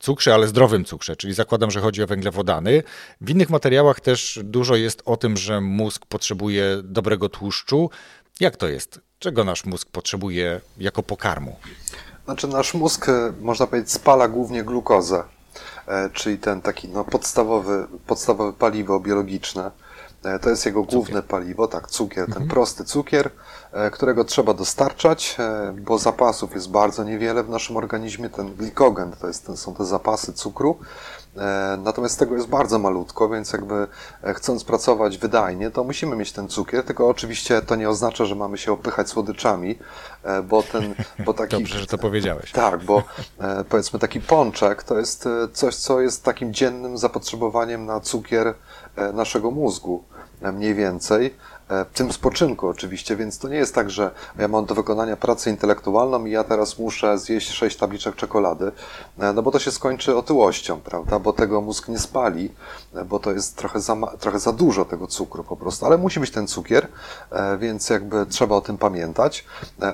cukrze, ale zdrowym cukrze, czyli zakładam, że chodzi o węglowodany. W innych materiałach też dużo jest o tym, że mózg potrzebuje dobrego tłuszczu. Jak to jest? Czego nasz mózg potrzebuje jako pokarmu? Znaczy, nasz mózg, e, można powiedzieć, spala głównie glukozę, e, czyli ten taki no, podstawowy, podstawowe paliwo biologiczne. E, to jest jego główne cukier. paliwo, tak, cukier, ten mhm. prosty cukier, e, którego trzeba dostarczać, e, bo zapasów jest bardzo niewiele w naszym organizmie. Ten glikogen to jest, to są te zapasy cukru. Natomiast tego jest bardzo malutko, więc jakby chcąc pracować wydajnie, to musimy mieć ten cukier, tylko oczywiście to nie oznacza, że mamy się opychać słodyczami, bo ten, bo taki... *laughs* Dobrze, że to powiedziałeś. Tak, bo powiedzmy taki pączek to jest coś, co jest takim dziennym zapotrzebowaniem na cukier naszego mózgu mniej więcej. E, w tym spoczynku oczywiście, więc to nie jest tak, że ja mam do wykonania pracę intelektualną i ja teraz muszę zjeść sześć tabliczek czekolady, e, no bo to się skończy otyłością, prawda, bo tego mózg nie spali, e, bo to jest trochę za, trochę za dużo tego cukru po prostu, ale musi być ten cukier, więc jakby trzeba o tym pamiętać,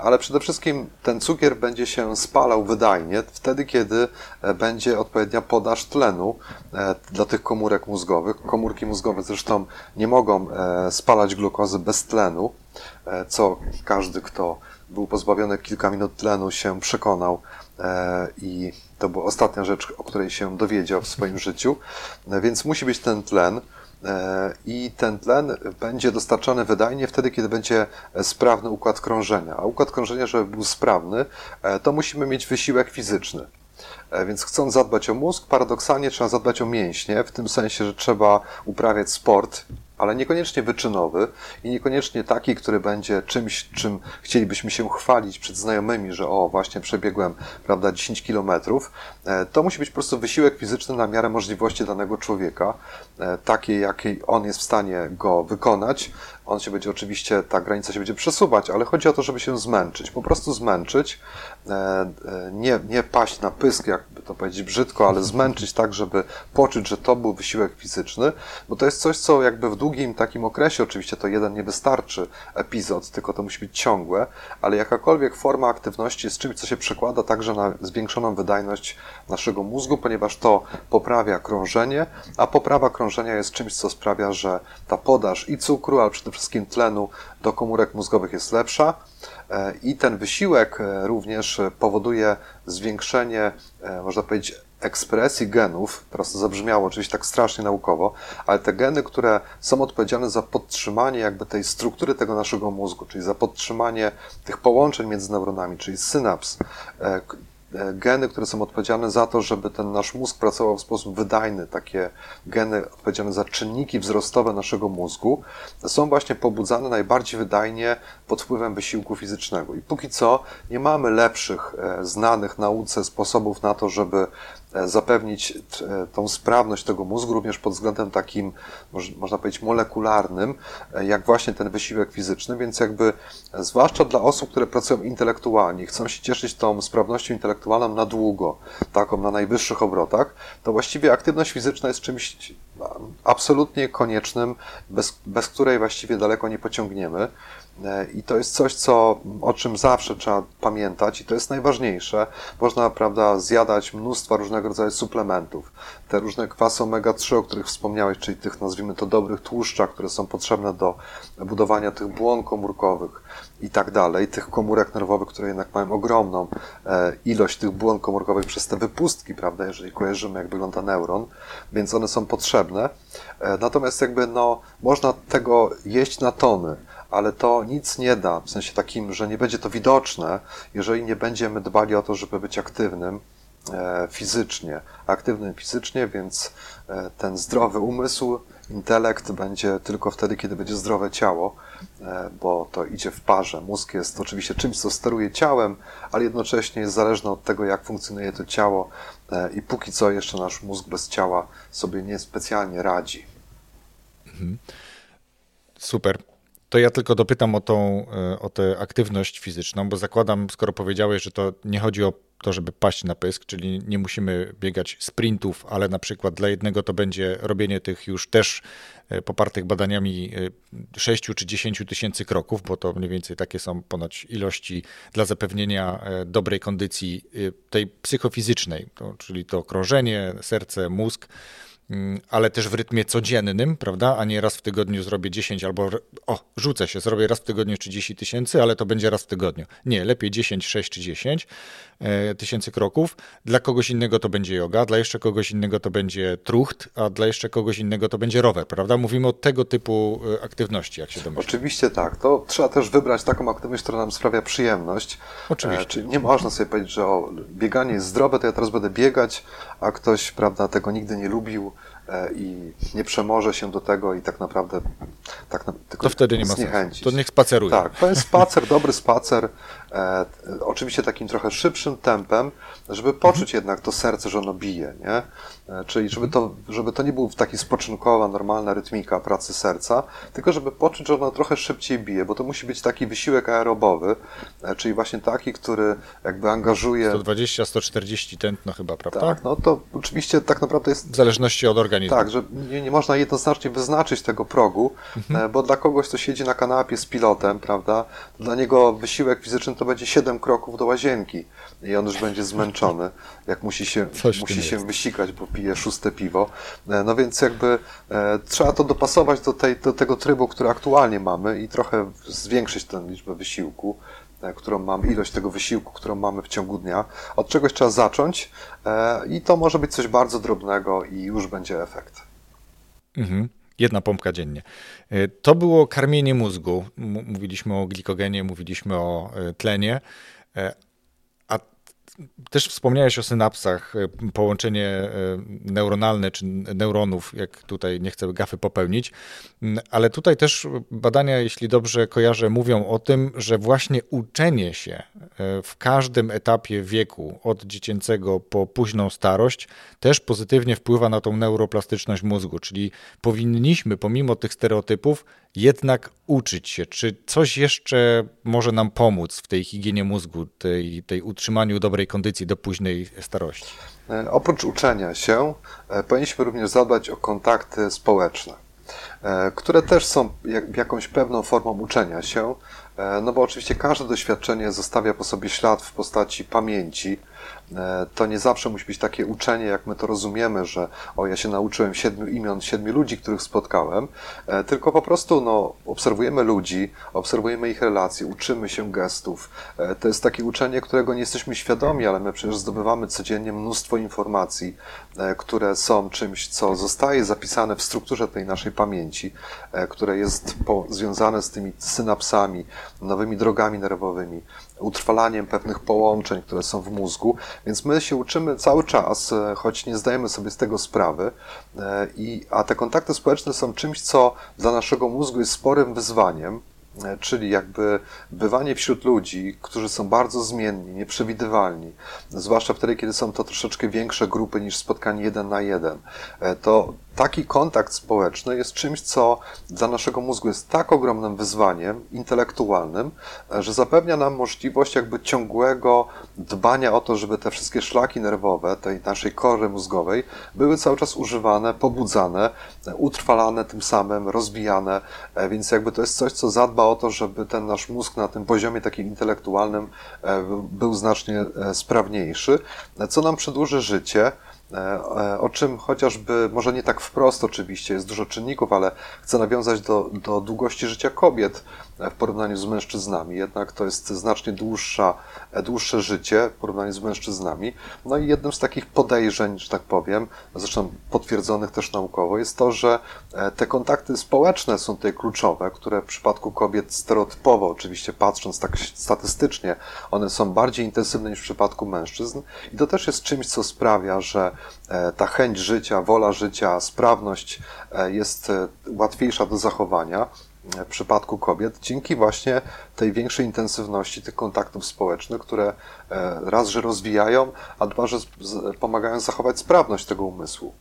ale przede wszystkim ten cukier będzie się spalał wydajnie wtedy, kiedy będzie odpowiednia podaż tlenu dla tych komórek mózgowych. Komórki mózgowe zresztą nie mogą spalać glukozy, bez tlenu, e, co każdy, kto był pozbawiony kilka minut tlenu, się przekonał e, i to była ostatnia rzecz, o której się dowiedział w swoim życiu. E, więc musi być ten tlen i ten tlen będzie dostarczany wydajnie wtedy, kiedy będzie sprawny układ krążenia. A układ krążenia, żeby był sprawny, to musimy mieć wysiłek fizyczny. Więc chcąc zadbać o mózg, paradoksalnie trzeba zadbać o mięśnie, w tym sensie, że trzeba uprawiać sport ale niekoniecznie wyczynowy i niekoniecznie taki, który będzie czymś, czym chcielibyśmy się chwalić przed znajomymi, że o, właśnie przebiegłem, prawda, 10 kilometrów. E, to musi być po prostu wysiłek fizyczny na miarę możliwości danego człowieka, takiej, jakiej on jest w stanie go wykonać. On się będzie oczywiście, ta granica się będzie przesuwać, ale chodzi o to, żeby się zmęczyć, po prostu zmęczyć, e, nie, nie paść na pysk, jakby to powiedzieć brzydko, ale zmęczyć tak, żeby poczuć, że to był wysiłek fizyczny, bo to jest coś, co jakby w długim takim okresie, oczywiście to jeden nie wystarczy epizod, tylko to musi być ciągłe, ale jakakolwiek forma aktywności jest czymś, co się przekłada także na zwiększoną wydajność naszego mózgu, ponieważ to poprawia krążenie, a poprawa krążenia jest czymś, co sprawia, że ta podaż i cukru, ale przede wszystkim tlenu do komórek mózgowych jest lepsza. E, I ten wysiłek e, również powoduje zwiększenie, e, można powiedzieć, ekspresji genów, teraz to zabrzmiało oczywiście tak strasznie naukowo, ale te geny, które są odpowiedzialne za podtrzymanie jakby tej struktury tego naszego mózgu, czyli za podtrzymanie tych połączeń między neuronami, czyli synaps, geny, które są odpowiedzialne za to, żeby ten nasz mózg pracował w sposób wydajny, takie geny odpowiedzialne za czynniki wzrostowe naszego mózgu, są właśnie pobudzane najbardziej wydajnie pod wpływem wysiłku fizycznego. I póki co nie mamy lepszych, e, znanych nauce sposobów na to, żeby E, zapewnić e, tą sprawność tego mózgu również pod względem takim, można powiedzieć, molekularnym, e, jak właśnie ten wysiłek fizyczny, więc jakby zwłaszcza dla osób, które pracują intelektualnie, chcą się cieszyć tą sprawnością intelektualną na długo, taką na najwyższych obrotach, to właściwie aktywność fizyczna jest czymś absolutnie koniecznym, bez, bez której właściwie daleko nie pociągniemy. E, I to jest coś, co, o czym zawsze trzeba pamiętać, i to jest najważniejsze. Można, prawda, zjadać mnóstwo różnego rodzaju suplementów. Te różne kwasy omega-3, o których wspomniałeś, czyli tych, nazwijmy to, dobrych tłuszczach, które są potrzebne do budowania tych błon komórkowych i tak dalej, tych komórek nerwowych, które jednak mają ogromną e, ilość tych błon komórkowych przez te wypustki, prawda, jeżeli kojarzymy, jak wygląda neuron, więc one są potrzebne. E, natomiast jakby, no, można tego jeść na tony ale to nic nie da, w sensie takim, że nie będzie to widoczne, jeżeli nie będziemy dbali o to, żeby być aktywnym e, fizycznie. Aktywnym fizycznie, więc e, ten zdrowy umysł, intelekt będzie tylko wtedy, kiedy będzie zdrowe ciało, e, bo to idzie w parze. Mózg jest oczywiście czymś, co steruje ciałem, ale jednocześnie jest zależny od tego, jak funkcjonuje to ciało i póki co jeszcze nasz mózg bez ciała sobie niespecjalnie radzi. Mhm. Super. To ja tylko dopytam o tą, e, o tę aktywność fizyczną, bo zakładam, skoro powiedziałeś, że to nie chodzi o to, żeby paść na pysk, czyli nie musimy biegać sprintów, ale na przykład dla jednego to będzie robienie tych już też e, popartych badaniami 6 e, czy 10 tysięcy kroków, bo to mniej więcej takie są ponoć ilości dla zapewnienia dobrej kondycji tej psychofizycznej, czyli to krążenie, serce, mózg ale też w rytmie codziennym, prawda? A nie raz w tygodniu zrobię 10 albo o, rzucę się, zrobię raz w tygodniu 30 tysięcy, ale to będzie raz w tygodniu. Nie, lepiej 10, 6 czy 10 e, tysięcy kroków. Dla kogoś innego to będzie yoga, dla jeszcze kogoś innego to będzie trucht, a dla jeszcze kogoś innego to będzie rower, prawda? Mówimy o tego typu e, aktywności, jak się domyślam. Oczywiście tak. To trzeba też wybrać taką aktywność, która nam sprawia przyjemność. Oczywiście. E, czyli nie można sobie powiedzieć, że o, bieganie jest zdrowe, to ja teraz będę biegać, a ktoś prawda, tego nigdy nie lubił e, i nie przemoże się do tego i tak naprawdę tak na, tylko To wtedy nie ma sensu. To niech spaceruje. Tak, to jest spacer, dobry spacer, e, oczywiście takim trochę szybszym tempem, żeby poczuć jednak to serce, że ono bije, nie? E, czyli żeby to, żeby to nie był taki spoczynkowa, normalna rytmika pracy serca, tylko żeby poczuć, że ono trochę szybciej bije, bo to musi być taki wysiłek aerobowy, e, czyli właśnie taki, który jakby angażuje... 120, 140 tętno chyba, prawda? Tak, no to oczywiście tak naprawdę jest W zależności od organizmu. tak, że nie, nie można jednoznacznie wyznaczyć tego progu, e, bo dla kogoś, kto siedzi na kanapie z pilotem, prawda, dla niego wysiłek fizyczny to będzie 7 kroków do łazienki i on już będzie zmęczony, jak musi się, *laughs* Coś musi się jest. wysikać, bo pije szóste piwo. E, No więc jakby e, trzeba to dopasować do, tej, do tego trybu, który aktualnie mamy i trochę zwiększyć tę liczbę wysiłku e, którą mam, ilość tego wysiłku, którą mamy w ciągu dnia. Od czegoś trzeba zacząć e, i to może być coś bardzo drobnego i już będzie efekt. Mhm. Jedna pompka dziennie. E, To było karmienie mózgu. Mówiliśmy o glikogenie, mówiliśmy o e, tlenie. E, A też wspomniałeś o synapsach, połączenie neuronalne czy neuronów, jak tutaj nie chcę gafy popełnić, ale tutaj też badania, jeśli dobrze kojarzę, mówią o tym, że właśnie uczenie się e, w każdym etapie wieku, od dziecięcego po późną starość, też pozytywnie wpływa na tą neuroplastyczność mózgu, czyli powinniśmy pomimo tych stereotypów jednak uczyć się, czy coś jeszcze może nam pomóc w tej higienie mózgu, tej, tej utrzymaniu dobrej kondycji do późnej starości. E, Oprócz uczenia się, e, powinniśmy również zadbać o kontakty społeczne, które też są jak- jakąś pewną formą uczenia się, e, no bo oczywiście każde doświadczenie zostawia po sobie ślad w postaci pamięci. E, To nie zawsze musi być takie uczenie, jak my to rozumiemy, że o, ja się nauczyłem siedmiu imion, siedmiu ludzi, których spotkałem, e, tylko po prostu no, obserwujemy ludzi, obserwujemy ich relacje, uczymy się gestów. E, To jest takie uczenie, którego nie jesteśmy świadomi, ale my przecież zdobywamy codziennie mnóstwo informacji, które są czymś, co zostaje zapisane w strukturze tej naszej pamięci, które jest po, związane z tymi synapsami, nowymi drogami nerwowymi, utrwalaniem pewnych połączeń, które są w mózgu, więc my się uczymy cały czas, e, choć nie zdajemy sobie z tego sprawy, e, i, a te kontakty społeczne są czymś, co dla naszego mózgu jest sporym wyzwaniem, e, czyli jakby bywanie wśród ludzi, którzy są bardzo zmienni, nieprzewidywalni, zwłaszcza wtedy, kiedy są to troszeczkę większe grupy niż spotkanie jeden na jeden, to taki kontakt społeczny jest czymś, co dla naszego mózgu jest tak ogromnym wyzwaniem intelektualnym, e, że zapewnia nam możliwość jakby ciągłego dbania o to, żeby te wszystkie szlaki nerwowe tej naszej kory mózgowej były cały czas używane, pobudzane, e, utrwalane tym samym, rozwijane, e, więc jakby to jest coś, co zadba o to, żeby ten nasz mózg na tym poziomie takim intelektualnym był znacznie sprawniejszy, co nam przedłuży życie, o czym chociażby, może nie tak wprost oczywiście, jest dużo czynników, ale chcę nawiązać do, do długości życia kobiet. e, w porównaniu z mężczyznami. Jednak to jest znacznie dłuższa, e, dłuższe życie w porównaniu z mężczyznami. No i jednym z takich podejrzeń, że tak powiem, zresztą potwierdzonych też naukowo, jest to, że e, te kontakty społeczne są tutaj kluczowe, które w przypadku kobiet stereotypowo, oczywiście patrząc tak statystycznie, one są bardziej intensywne niż w przypadku mężczyzn. I to też jest czymś, co sprawia, że e, ta chęć życia, wola życia, sprawność jest łatwiejsza do zachowania w przypadku kobiet dzięki właśnie tej większej intensywności tych kontaktów społecznych, które e, raz, że rozwijają, a dwa, że pomagają zachować sprawność tego umysłu.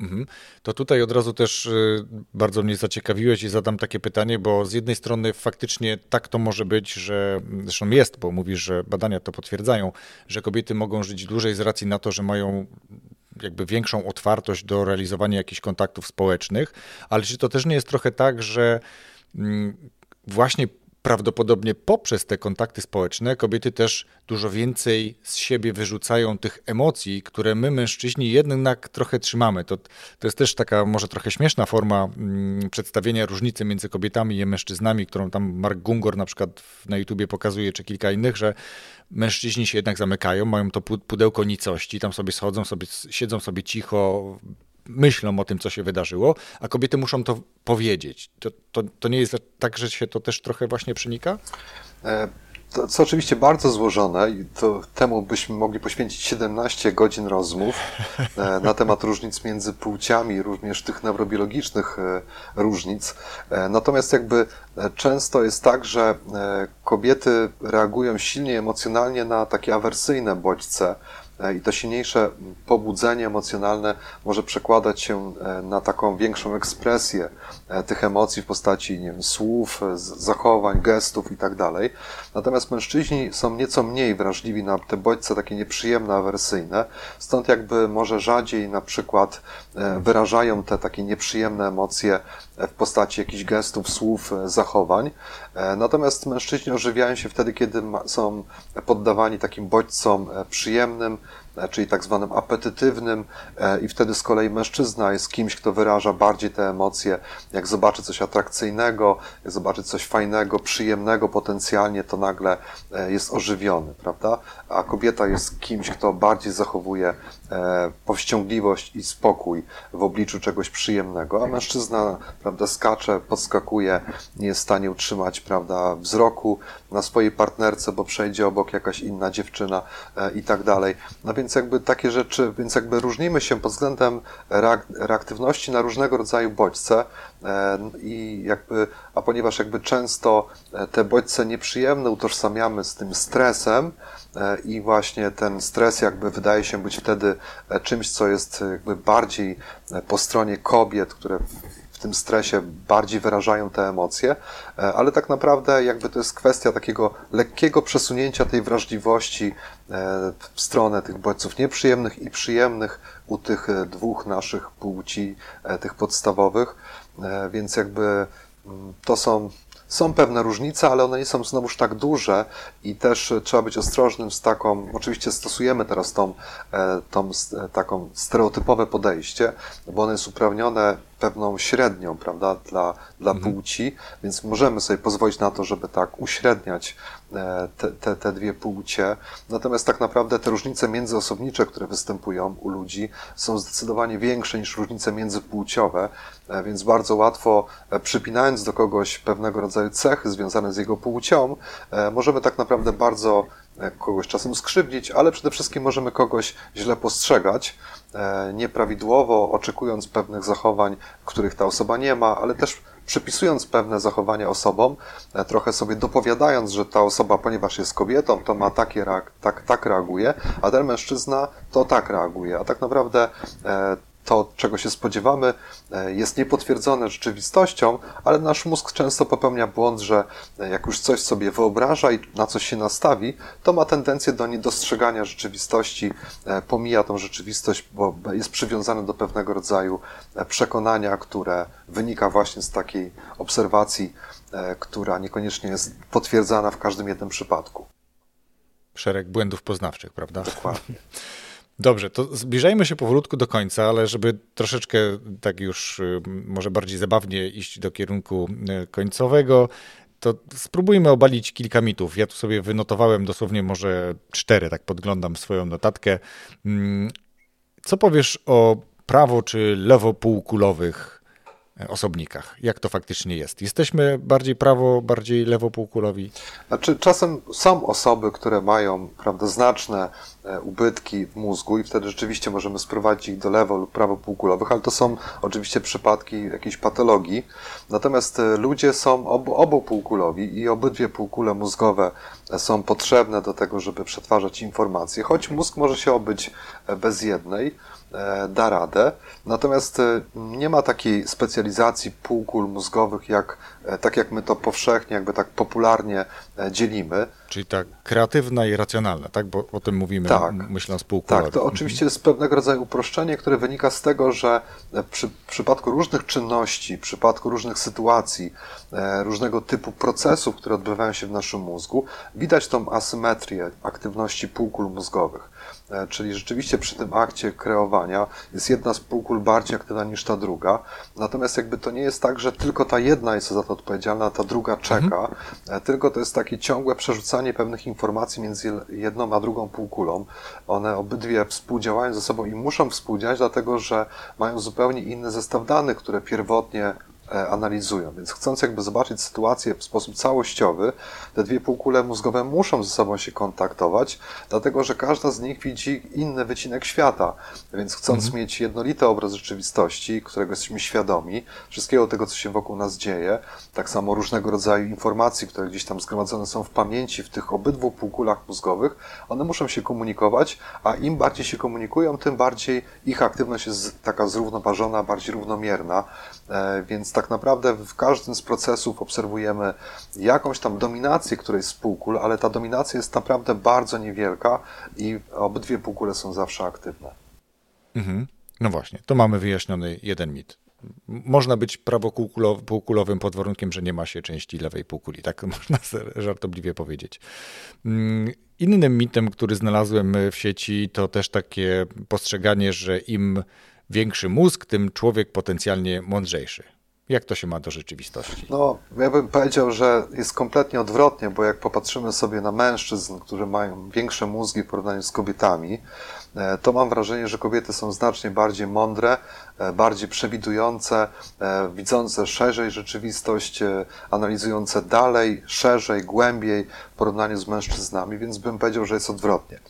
Mhm. To tutaj od razu też y, bardzo mnie zaciekawiłeś i zadam takie pytanie, bo z jednej strony faktycznie tak to może być, że zresztą jest, bo mówisz, że badania to potwierdzają, że kobiety mogą żyć dłużej z racji na to, że mają jakby większą otwartość do realizowania jakichś kontaktów społecznych, ale czy to też nie jest trochę tak, że mm, właśnie prawdopodobnie poprzez te kontakty społeczne kobiety też dużo więcej z siebie wyrzucają tych emocji, które my mężczyźni jednak trochę trzymamy. To, to jest też taka może trochę śmieszna forma mm, przedstawienia różnicy między kobietami i mężczyznami, którą tam Mark Gungor na przykład na YouTubie pokazuje, czy kilka innych, że mężczyźni się jednak zamykają, mają to pudełko nicości, tam sobie schodzą, sobie, siedzą sobie cicho, myślą o tym, co się wydarzyło, a kobiety muszą to powiedzieć. To, to, to nie jest tak, że się to też trochę właśnie przenika? E, to, co oczywiście bardzo złożone i to temu byśmy mogli poświęcić 17 godzin rozmów e, *laughs* na temat różnic między płciami, również tych neurobiologicznych e, różnic. Natomiast jakby często jest tak, że kobiety reagują silniej emocjonalnie na takie awersyjne bodźce, i to silniejsze pobudzenie emocjonalne może przekładać się e, na taką większą ekspresję e, tych emocji w postaci nie wiem, słów, zachowań, gestów itd. Tak Natomiast mężczyźni są nieco mniej wrażliwi na te bodźce takie nieprzyjemne, awersyjne, stąd jakby może rzadziej na przykład wyrażają te takie nieprzyjemne emocje w postaci jakichś gestów, słów, zachowań. Natomiast mężczyźni ożywiają się wtedy, kiedy są poddawani takim bodźcom przyjemnym, E, czyli tak zwanym apetytywnym, e, i wtedy z kolei mężczyzna jest kimś, kto wyraża bardziej te emocje. Jak zobaczy coś atrakcyjnego, jak zobaczy coś fajnego, przyjemnego potencjalnie, to nagle e, jest ożywiony, prawda? A kobieta jest kimś, kto bardziej zachowuje powściągliwość i spokój w obliczu czegoś przyjemnego, a mężczyzna, prawda, skacze, podskakuje, nie jest w stanie utrzymać, prawda, wzroku na swojej partnerce, bo przejdzie obok jakaś inna dziewczyna i tak dalej. No więc jakby takie rzeczy, więc jakby różnimy się pod względem reaktywności na różnego rodzaju bodźce e, i jakby, a ponieważ jakby często e, te bodźce nieprzyjemne utożsamiamy z tym stresem, e, i właśnie ten stres jakby wydaje się być wtedy czymś, co jest jakby bardziej po stronie kobiet, które tym stresie bardziej wyrażają te emocje, e, ale tak naprawdę jakby to jest kwestia takiego lekkiego przesunięcia tej wrażliwości e, w stronę tych bodźców nieprzyjemnych i przyjemnych u tych e, dwóch naszych płci, tych podstawowych, więc jakby mm, to są są pewne różnice, ale one nie są znowuż tak duże i też trzeba być ostrożnym z taką, oczywiście stosujemy teraz tą, tą taką stereotypowe podejście, bo ono jest uprawnione pewną średnią, prawda, dla, dla mhm. płci, więc możemy sobie pozwolić na to, żeby tak uśredniać e, te, te, te dwie płcie. Natomiast tak naprawdę te różnice międzyosobnicze, które występują u ludzi, są zdecydowanie większe niż różnice międzypłciowe, e, więc bardzo łatwo, e, przypinając do kogoś pewnego rodzaju cechy związane z jego płcią, możemy tak naprawdę bardzo kogoś czasem skrzywdzić, ale przede wszystkim możemy kogoś źle postrzegać, nieprawidłowo, oczekując pewnych zachowań, których ta osoba nie ma, ale też przypisując pewne zachowania osobom, e, trochę sobie dopowiadając, że ta osoba, ponieważ jest kobietą, to ma takie, tak, tak reaguje, a ten mężczyzna to tak reaguje. A tak naprawdę e, to, czego się spodziewamy, e, jest niepotwierdzone rzeczywistością, ale nasz mózg często popełnia błąd, że e, jak już coś sobie wyobraża i na coś się nastawi, to ma tendencję do niedostrzegania rzeczywistości, e, pomija tą rzeczywistość, bo jest przywiązany do pewnego rodzaju przekonania, które wynika właśnie z takiej obserwacji, która niekoniecznie jest potwierdzana w każdym jednym przypadku. Szereg błędów poznawczych, prawda? Dokładnie. *laughs* Dobrze, to zbliżajmy się powolutku do końca, ale żeby troszeczkę tak już y, może bardziej zabawnie iść do kierunku y, końcowego, to spróbujmy obalić kilka mitów. Ja tu sobie wynotowałem dosłownie może cztery, tak podglądam swoją notatkę. Mm, co powiesz o prawo czy lewopółkulowych osobnikach. Jak to faktycznie jest? Jesteśmy bardziej prawo, bardziej lewopółkulowi? Znaczy, czasem są osoby, które mają prawda, znaczne e, ubytki w mózgu i wtedy rzeczywiście możemy sprowadzić ich do lewo lub prawopółkulowych, ale to są oczywiście przypadki jakiejś patologii. Natomiast e, ludzie są obu, obopółkulowi i obydwie półkule mózgowe są potrzebne do tego, żeby przetwarzać informacje, choć mózg może się obyć e, bez jednej. E, da radę. Natomiast e, nie ma takiej specjalizacji półkul mózgowych, jak, e, tak jak my to powszechnie, jakby tak popularnie dzielimy. Czyli ta kreatywna i racjonalna, tak? Bo o tym mówimy, Tak. myśląc półkulowo. Tak, to oczywiście jest pewnego rodzaju uproszczenie, które wynika z tego, że przy w przypadku różnych czynności, w przypadku różnych sytuacji, różnego typu procesów, które odbywają się w naszym mózgu, widać tą asymetrię aktywności półkul mózgowych. E, Czyli rzeczywiście przy tym akcie kreowania jest jedna z półkul bardziej aktywna niż ta druga. Natomiast jakby to nie jest tak, że tylko ta jedna jest za to odpowiedzialna, a ta druga czeka, e, tylko to jest takie ciągłe przerzucanie pewnych informacji między jedną a drugą półkulą. One obydwie współdziałają ze sobą i muszą współdziałać, dlatego że mają zupełnie inny zestaw danych, które pierwotnie analizują. Więc chcąc jakby zobaczyć sytuację w sposób całościowy, te dwie półkule mózgowe muszą ze sobą się kontaktować, dlatego że każda z nich widzi inny wycinek świata. Więc chcąc mieć jednolity obraz rzeczywistości, którego jesteśmy świadomi, wszystkiego tego, co się wokół nas dzieje, tak samo różnego rodzaju informacji, które gdzieś tam zgromadzone są w pamięci w tych obydwu półkulach mózgowych, one muszą się komunikować, a im bardziej się komunikują, tym bardziej ich aktywność jest taka zrównoważona, bardziej równomierna. E, Więc tak naprawdę w każdym z procesów obserwujemy jakąś tam dominację którejś z półkul, ale ta dominacja jest naprawdę bardzo niewielka i obydwie półkule są zawsze aktywne. Mhm. No właśnie, to mamy wyjaśniony jeden mit. Można być prawopółkulowym pod warunkiem, że nie ma się części lewej półkuli. Tak *laughs* można żartobliwie powiedzieć. Mm, Innym mitem, który znalazłem w sieci, to też takie postrzeganie, że im większy mózg, tym człowiek potencjalnie mądrzejszy. Jak to się ma do rzeczywistości? No, ja bym powiedział, że jest kompletnie odwrotnie, bo jak popatrzymy sobie na mężczyzn, którzy mają większe mózgi w porównaniu z kobietami, e, to mam wrażenie, że kobiety są znacznie bardziej mądre, e, bardziej przewidujące, e, widzące szerzej rzeczywistość, analizujące dalej, szerzej, głębiej w porównaniu z mężczyznami, więc bym powiedział, że jest odwrotnie.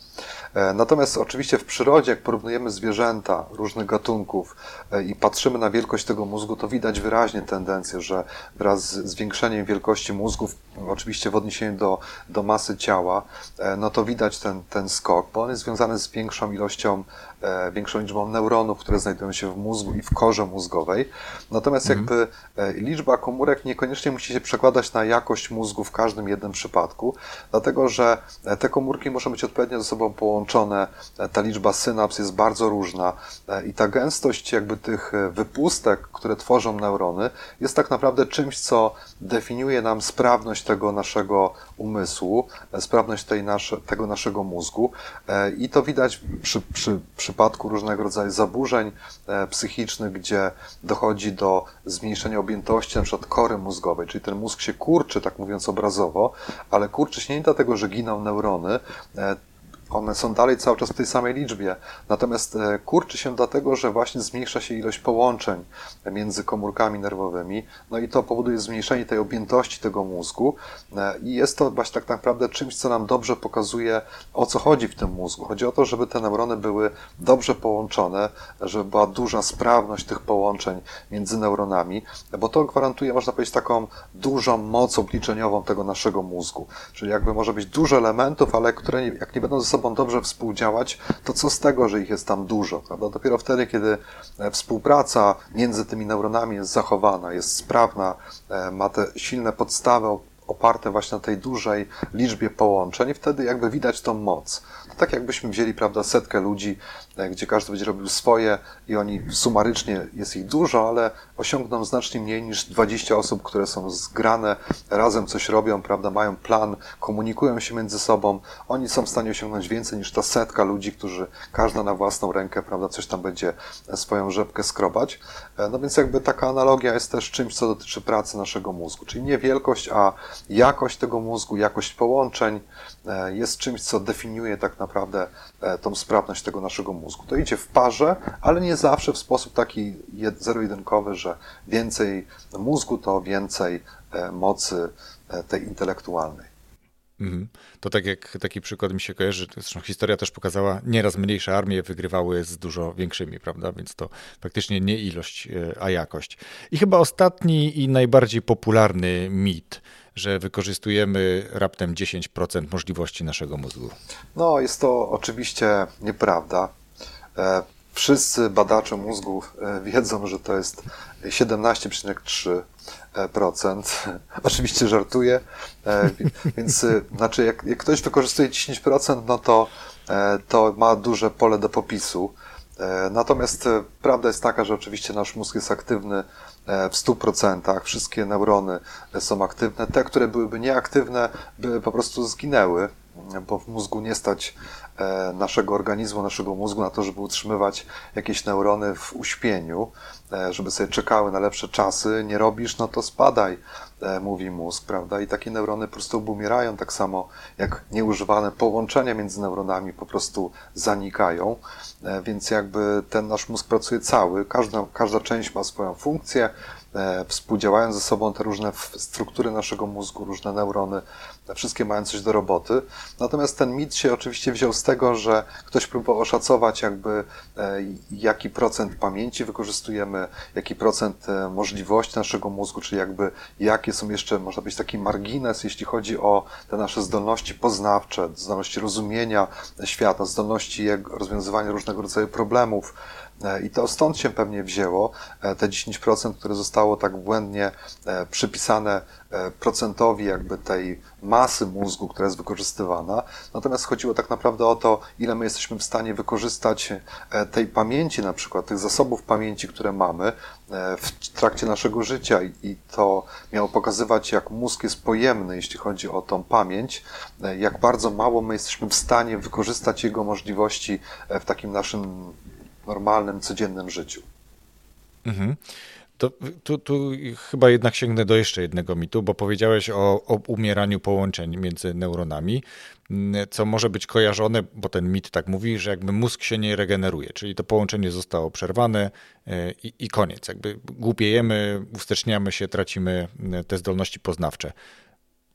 E, Natomiast oczywiście w przyrodzie, jak porównujemy zwierzęta różnych gatunków e, i patrzymy na wielkość tego mózgu, to widać wyraźnie tendencję, że wraz z zwiększeniem wielkości mózgów, oczywiście w odniesieniu do, do masy ciała, e, no to widać ten, ten skok, bo on jest związany z większą ilością, e, większą liczbą neuronów, które znajdują się w mózgu i w korze mózgowej. Natomiast jakby e, liczba komórek niekoniecznie musi się przekładać na jakość mózgu w każdym jednym przypadku, dlatego że te komórki muszą być odpowiednio ze sobą połączone, ta liczba synaps jest bardzo różna i ta gęstość jakby tych wypustek, które tworzą neurony, jest tak naprawdę czymś, co definiuje nam sprawność tego naszego umysłu, e, sprawność tej nasze, tego naszego mózgu e, i to widać przy, przy przypadku różnego rodzaju zaburzeń e, psychicznych, gdzie dochodzi do zmniejszenia objętości przykład kory mózgowej, czyli ten mózg się kurczy, tak mówiąc obrazowo, ale kurczy się nie dlatego, że giną neurony, one są dalej cały czas w tej samej liczbie. Natomiast e, kurczy się dlatego, że właśnie zmniejsza się ilość połączeń między komórkami nerwowymi, no i to powoduje zmniejszenie tej objętości tego mózgu E, i jest to właśnie tak naprawdę czymś, co nam dobrze pokazuje, o co chodzi w tym mózgu. Chodzi o to, żeby te neurony były dobrze połączone, żeby była duża sprawność tych połączeń między neuronami, bo to gwarantuje, można powiedzieć, taką dużą moc obliczeniową tego naszego mózgu. Czyli jakby może być dużo elementów, ale które jak nie będą ze sobą dobrze współdziałać, to co z tego, że ich jest tam dużo, prawda? Dopiero wtedy, kiedy e, współpraca między tymi neuronami jest zachowana, jest sprawna, e, ma te silne podstawy oparte właśnie na tej dużej liczbie połączeń wtedy jakby widać tą moc. To tak jakbyśmy wzięli, prawda, setkę ludzi, gdzie każdy będzie robił swoje i oni sumarycznie jest ich dużo, ale osiągną znacznie mniej niż 20 osób, które są zgrane, razem coś robią, prawda, mają plan, komunikują się między sobą. Oni są w stanie osiągnąć więcej niż ta setka ludzi, którzy każda na własną rękę, prawda, coś tam będzie e, swoją rzepkę skrobać. E, No więc jakby taka analogia jest też czymś, co dotyczy pracy naszego mózgu, czyli nie wielkość, a jakość tego mózgu, jakość połączeń e, jest czymś, co definiuje tak naprawdę e, tą sprawność tego naszego mózgu. To idzie w parze, ale nie zawsze w sposób taki jed- zero-jedynkowy, że więcej mózgu to więcej e, mocy e, tej intelektualnej. Mhm. To tak jak taki przykład mi się kojarzy, zresztą historia też pokazała, nieraz mniejsze armie wygrywały z dużo większymi, prawda? Więc to faktycznie nie ilość, e, a jakość. I chyba ostatni i najbardziej popularny mit, że wykorzystujemy raptem 10% możliwości naszego mózgu. No, jest to oczywiście nieprawda. E, Wszyscy badacze mózgu e, wiedzą, że to jest 17,3%. *laughs* Oczywiście żartuję, e, więc znaczy jak, jak ktoś wykorzystuje 10%, no to, to ma duże pole do popisu. Natomiast prawda jest taka, że oczywiście nasz mózg jest aktywny w 100%, wszystkie neurony są aktywne. Te, które byłyby nieaktywne, by po prostu zginęły, bo w mózgu nie stać naszego organizmu, naszego mózgu na to, żeby utrzymywać jakieś neurony w uśpieniu, e, żeby sobie czekały na lepsze czasy. Nie robisz, no to spadaj, e, mówi mózg, prawda? I takie neurony po prostu umierają, tak samo jak nieużywane połączenia między neuronami po prostu zanikają. Więc jakby ten nasz mózg pracuje cały, każda, każda część ma swoją funkcję, współdziałają ze sobą te różne struktury naszego mózgu, różne neurony, wszystkie mają coś do roboty. Natomiast ten mit się oczywiście wziął z tego, że ktoś próbował oszacować jakby e, jaki procent pamięci wykorzystujemy, jaki procent e, możliwości naszego mózgu, czyli jakby jakie są jeszcze, można być taki margines, jeśli chodzi o te nasze zdolności poznawcze, zdolności rozumienia świata, zdolności rozwiązywania różnego rodzaju problemów. E, I to stąd się pewnie wzięło te 10%, które zostało tak błędnie przypisane procentowi jakby tej masy mózgu, która jest wykorzystywana. Natomiast chodziło tak naprawdę o to, ile my jesteśmy w stanie wykorzystać e, tej pamięci, na przykład tych zasobów pamięci, które mamy e, w trakcie naszego życia i to miało pokazywać, jak mózg jest pojemny, jeśli chodzi o tą pamięć, e, jak bardzo mało my jesteśmy w stanie wykorzystać jego możliwości w takim naszym normalnym, codziennym życiu. Mhm. To, tu, tu chyba jednak sięgnę do jeszcze jednego mitu, bo powiedziałeś o, o umieraniu połączeń między neuronami, mm, co może być kojarzone, bo ten mit tak mówi, że jakby mózg się nie regeneruje, czyli to połączenie zostało przerwane e, i, i koniec. Jakby głupiejemy, usteczniamy się, tracimy e, te zdolności poznawcze.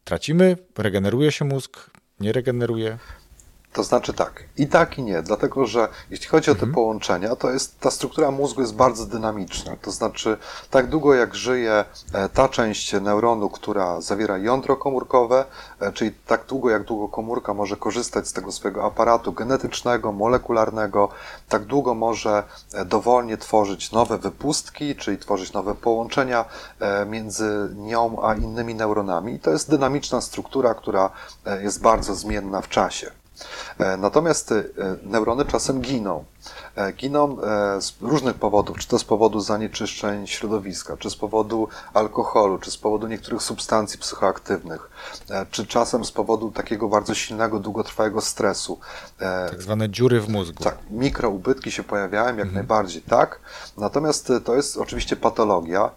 Tracimy, regeneruje się mózg, nie regeneruje. To znaczy tak, i tak i nie, dlatego że jeśli chodzi o te mhm. połączenia, to jest ta struktura mózgu jest bardzo dynamiczna. To znaczy, tak długo jak żyje e, ta część neuronu, która zawiera jądro komórkowe, e, czyli tak długo jak długo komórka może korzystać z tego swojego aparatu genetycznego, molekularnego, tak długo może e, dowolnie tworzyć nowe wypustki, czyli tworzyć nowe połączenia między nią a innymi neuronami. I to jest dynamiczna struktura, która jest bardzo zmienna w czasie. E, natomiast e, neurony czasem giną. E, giną z różnych powodów, czy to z powodu zanieczyszczeń środowiska, czy z powodu alkoholu, czy z powodu niektórych substancji psychoaktywnych, czy czasem z powodu takiego bardzo silnego, długotrwałego stresu. Tak zwane dziury w mózgu. Tak, mikroubytki się pojawiają jak mhm. najbardziej, tak. Natomiast to jest oczywiście patologia.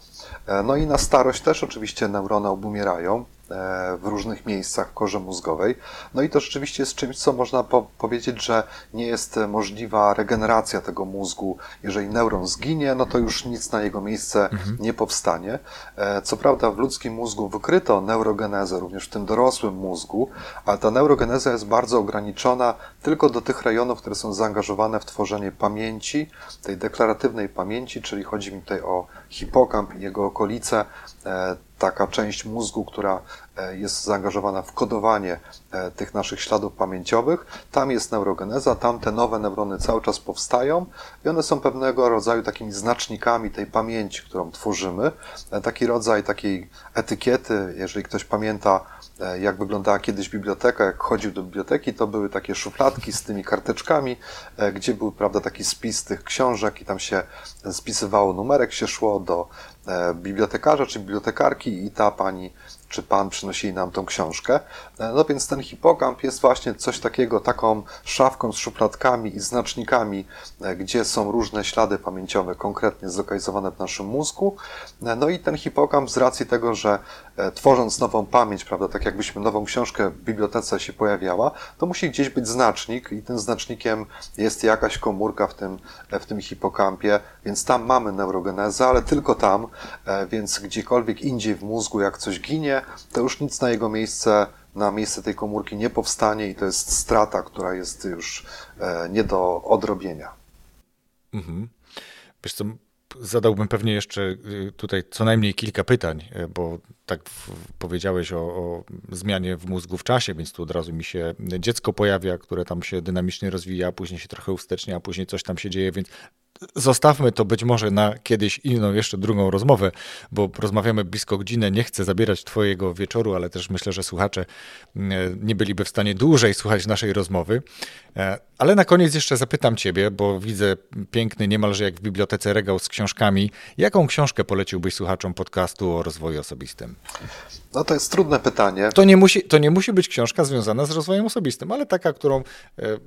No i na starość też oczywiście neurony obumierają. E, w różnych miejscach w korze mózgowej. No i to rzeczywiście jest czymś, co można po powiedzieć, że nie jest możliwa regeneracja tego mózgu. Jeżeli neuron zginie, no to już nic na jego miejsce mhm. nie powstanie. E, co prawda w ludzkim mózgu wykryto neurogenezę, również w tym dorosłym mózgu, ale ta neurogeneza jest bardzo ograniczona tylko do tych rejonów, które są zaangażowane w tworzenie pamięci, tej deklaratywnej pamięci, czyli chodzi mi tutaj o hipokamp i jego okolice, e, taka część mózgu, która e, jest zaangażowana w kodowanie e, tych naszych śladów pamięciowych. Tam jest neurogeneza, tam te nowe neurony cały czas powstają i one są pewnego rodzaju takimi znacznikami tej pamięci, którą tworzymy. E, taki rodzaj takiej etykiety, jeżeli ktoś pamięta, jak wyglądała kiedyś biblioteka, jak chodził do biblioteki, to były takie szufladki z tymi karteczkami, gdzie był prawda, taki spis tych książek i tam się spisywało numerek, się szło do bibliotekarza czy bibliotekarki i ta pani czy pan przynosili nam tą książkę. E, no więc ten hipokamp jest właśnie coś takiego, taką szafką z szufladkami i znacznikami, e, gdzie są różne ślady pamięciowe konkretnie zlokalizowane w naszym mózgu. No i ten hipokamp z racji tego, że tworząc nową pamięć, prawda, tak jakbyśmy nową książkę w bibliotece się pojawiała, to musi gdzieś być znacznik i tym znacznikiem jest jakaś komórka w tym, w tym hipokampie, więc tam mamy neurogenezę, ale tylko tam, E, więc gdziekolwiek indziej w mózgu, jak coś ginie, to już nic na jego miejsce, na miejsce tej komórki nie powstanie i to jest strata, która jest już e, nie do odrobienia. Mhm. Wiesz co, zadałbym pewnie jeszcze y, tutaj co najmniej kilka pytań, y, bo tak powiedziałeś o, o, zmianie w mózgu w czasie, więc tu od razu mi się dziecko pojawia, które tam się dynamicznie rozwija, później się trochę ustecznia, a później coś tam się dzieje, więc zostawmy to być może na kiedyś inną, jeszcze drugą rozmowę, bo rozmawiamy blisko godzinę. Nie chcę zabierać Twojego wieczoru, ale też myślę, że słuchacze mm, nie byliby w stanie dłużej słuchać naszej rozmowy. E, ale na koniec jeszcze zapytam Ciebie, bo widzę piękny, niemalże jak w bibliotece regał z książkami. Jaką książkę poleciłbyś słuchaczom podcastu o rozwoju osobistym? No to jest trudne pytanie. To nie musi, to nie musi być książka związana z rozwojem osobistym, ale taka, którą e,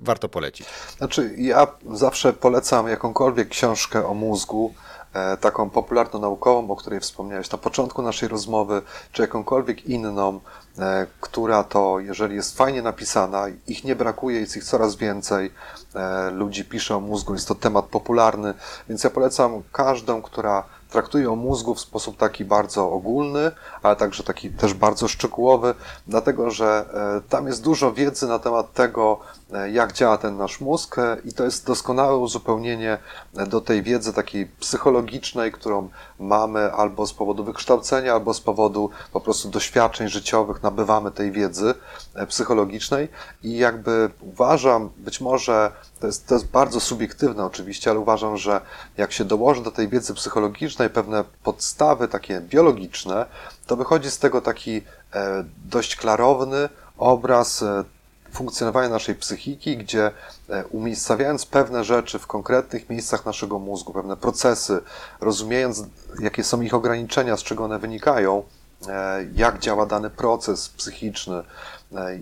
warto polecić. Znaczy, ja zawsze polecam jakąkolwiek książkę o mózgu, e, taką popularno-naukową, o której wspomniałeś na początku naszej rozmowy, czy jakąkolwiek inną, e, która to, jeżeli jest fajnie napisana, ich nie brakuje, jest ich coraz więcej, ludzi pisze o mózgu, jest to temat popularny, więc ja polecam każdą, która traktuje o mózgu w sposób taki bardzo ogólny, ale także taki też bardzo szczegółowy, dlatego że e, tam jest dużo wiedzy na temat tego, e, jak działa ten nasz mózg e, i to jest doskonałe uzupełnienie do tej wiedzy takiej psychologicznej, którą mamy albo z powodu wykształcenia, albo z powodu po prostu doświadczeń życiowych nabywamy tej wiedzy psychologicznej. I jakby uważam, być może to jest, to jest bardzo subiektywne oczywiście, ale uważam, że jak się dołoży do tej wiedzy psychologicznej pewne podstawy takie biologiczne, to wychodzi z tego taki e, dość klarowny obraz e, funkcjonowania naszej psychiki, gdzie e, umiejscawiając pewne rzeczy w konkretnych miejscach naszego mózgu, pewne procesy, rozumiejąc jakie są ich ograniczenia, z czego one wynikają, jak działa dany proces psychiczny,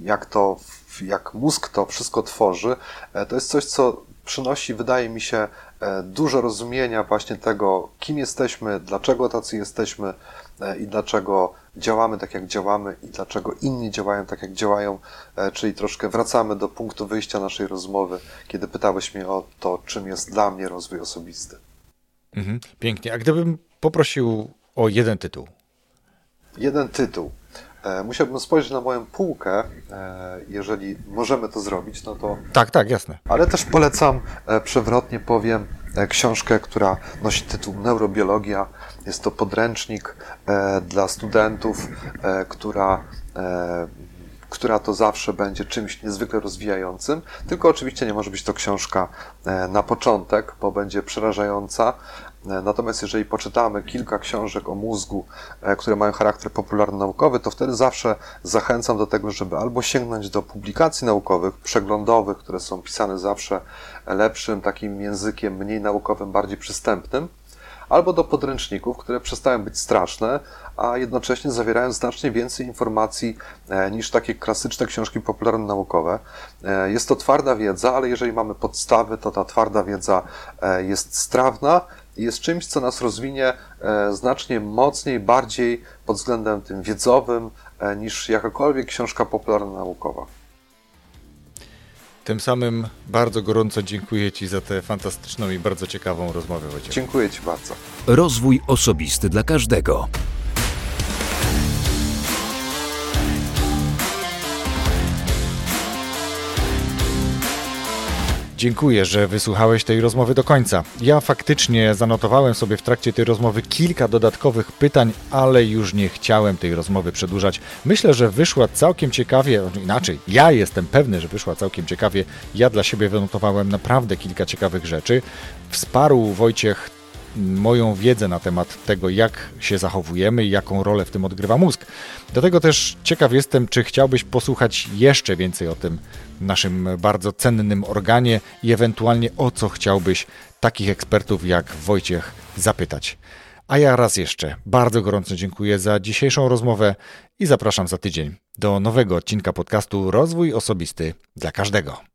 jak to jak mózg to wszystko tworzy, e, to jest coś, co przynosi, wydaje mi się, e, dużo rozumienia właśnie tego, kim jesteśmy, dlaczego tacy jesteśmy e, i dlaczego działamy tak, jak działamy i dlaczego inni działają tak, jak działają. Czyli troszkę wracamy do punktu wyjścia naszej rozmowy, kiedy pytałeś mnie o to, czym jest dla mnie rozwój osobisty. Mhm, pięknie. A gdybym poprosił o jeden tytuł? Jeden tytuł. E, musiałbym spojrzeć na moją półkę, e, jeżeli możemy to zrobić, no to. Tak, tak, jasne. Ale też polecam, e, przewrotnie powiem, książkę, która nosi tytuł Neurobiologia. Jest to podręcznik dla studentów, która która to zawsze będzie czymś niezwykle rozwijającym, tylko oczywiście nie może być to książka na początek, bo będzie przerażająca, natomiast jeżeli poczytamy kilka książek o mózgu, e, które mają charakter popularno-naukowy, to wtedy zawsze zachęcam do tego, żeby albo sięgnąć do publikacji naukowych, przeglądowych, które są pisane zawsze lepszym takim językiem, mniej naukowym, bardziej przystępnym, albo do podręczników, które przestają być straszne, a jednocześnie zawierają znacznie więcej informacji e, niż takie klasyczne książki popularno-naukowe. Jest to twarda wiedza, ale jeżeli mamy podstawy, to ta twarda wiedza jest strawna jest czymś, co nas rozwinie e, znacznie mocniej, bardziej pod względem tym wiedzowym e, niż jakakolwiek książka popularno-naukowa. Tym samym bardzo gorąco dziękuję Ci za tę fantastyczną i bardzo ciekawą rozmowę. Wojciech. Dziękuję Ci bardzo. Rozwój osobisty dla każdego. Dziękuję, że wysłuchałeś tej rozmowy do końca. Ja faktycznie zanotowałem sobie w trakcie tej rozmowy kilka dodatkowych pytań, ale już nie chciałem tej rozmowy przedłużać. Myślę, że wyszła całkiem ciekawie, inaczej, ja jestem pewny, że wyszła całkiem ciekawie. Ja dla siebie wynotowałem naprawdę kilka ciekawych rzeczy. Wsparł Wojciech moją wiedzę na temat tego, jak się zachowujemy i jaką rolę w tym odgrywa mózg. Dlatego też ciekaw jestem, czy chciałbyś posłuchać jeszcze więcej o tym naszym bardzo cennym organie i ewentualnie o co chciałbyś takich ekspertów jak Wojciech zapytać. A ja raz jeszcze bardzo gorąco dziękuję za dzisiejszą rozmowę i zapraszam za tydzień do nowego odcinka podcastu Rozwój Osobisty dla każdego.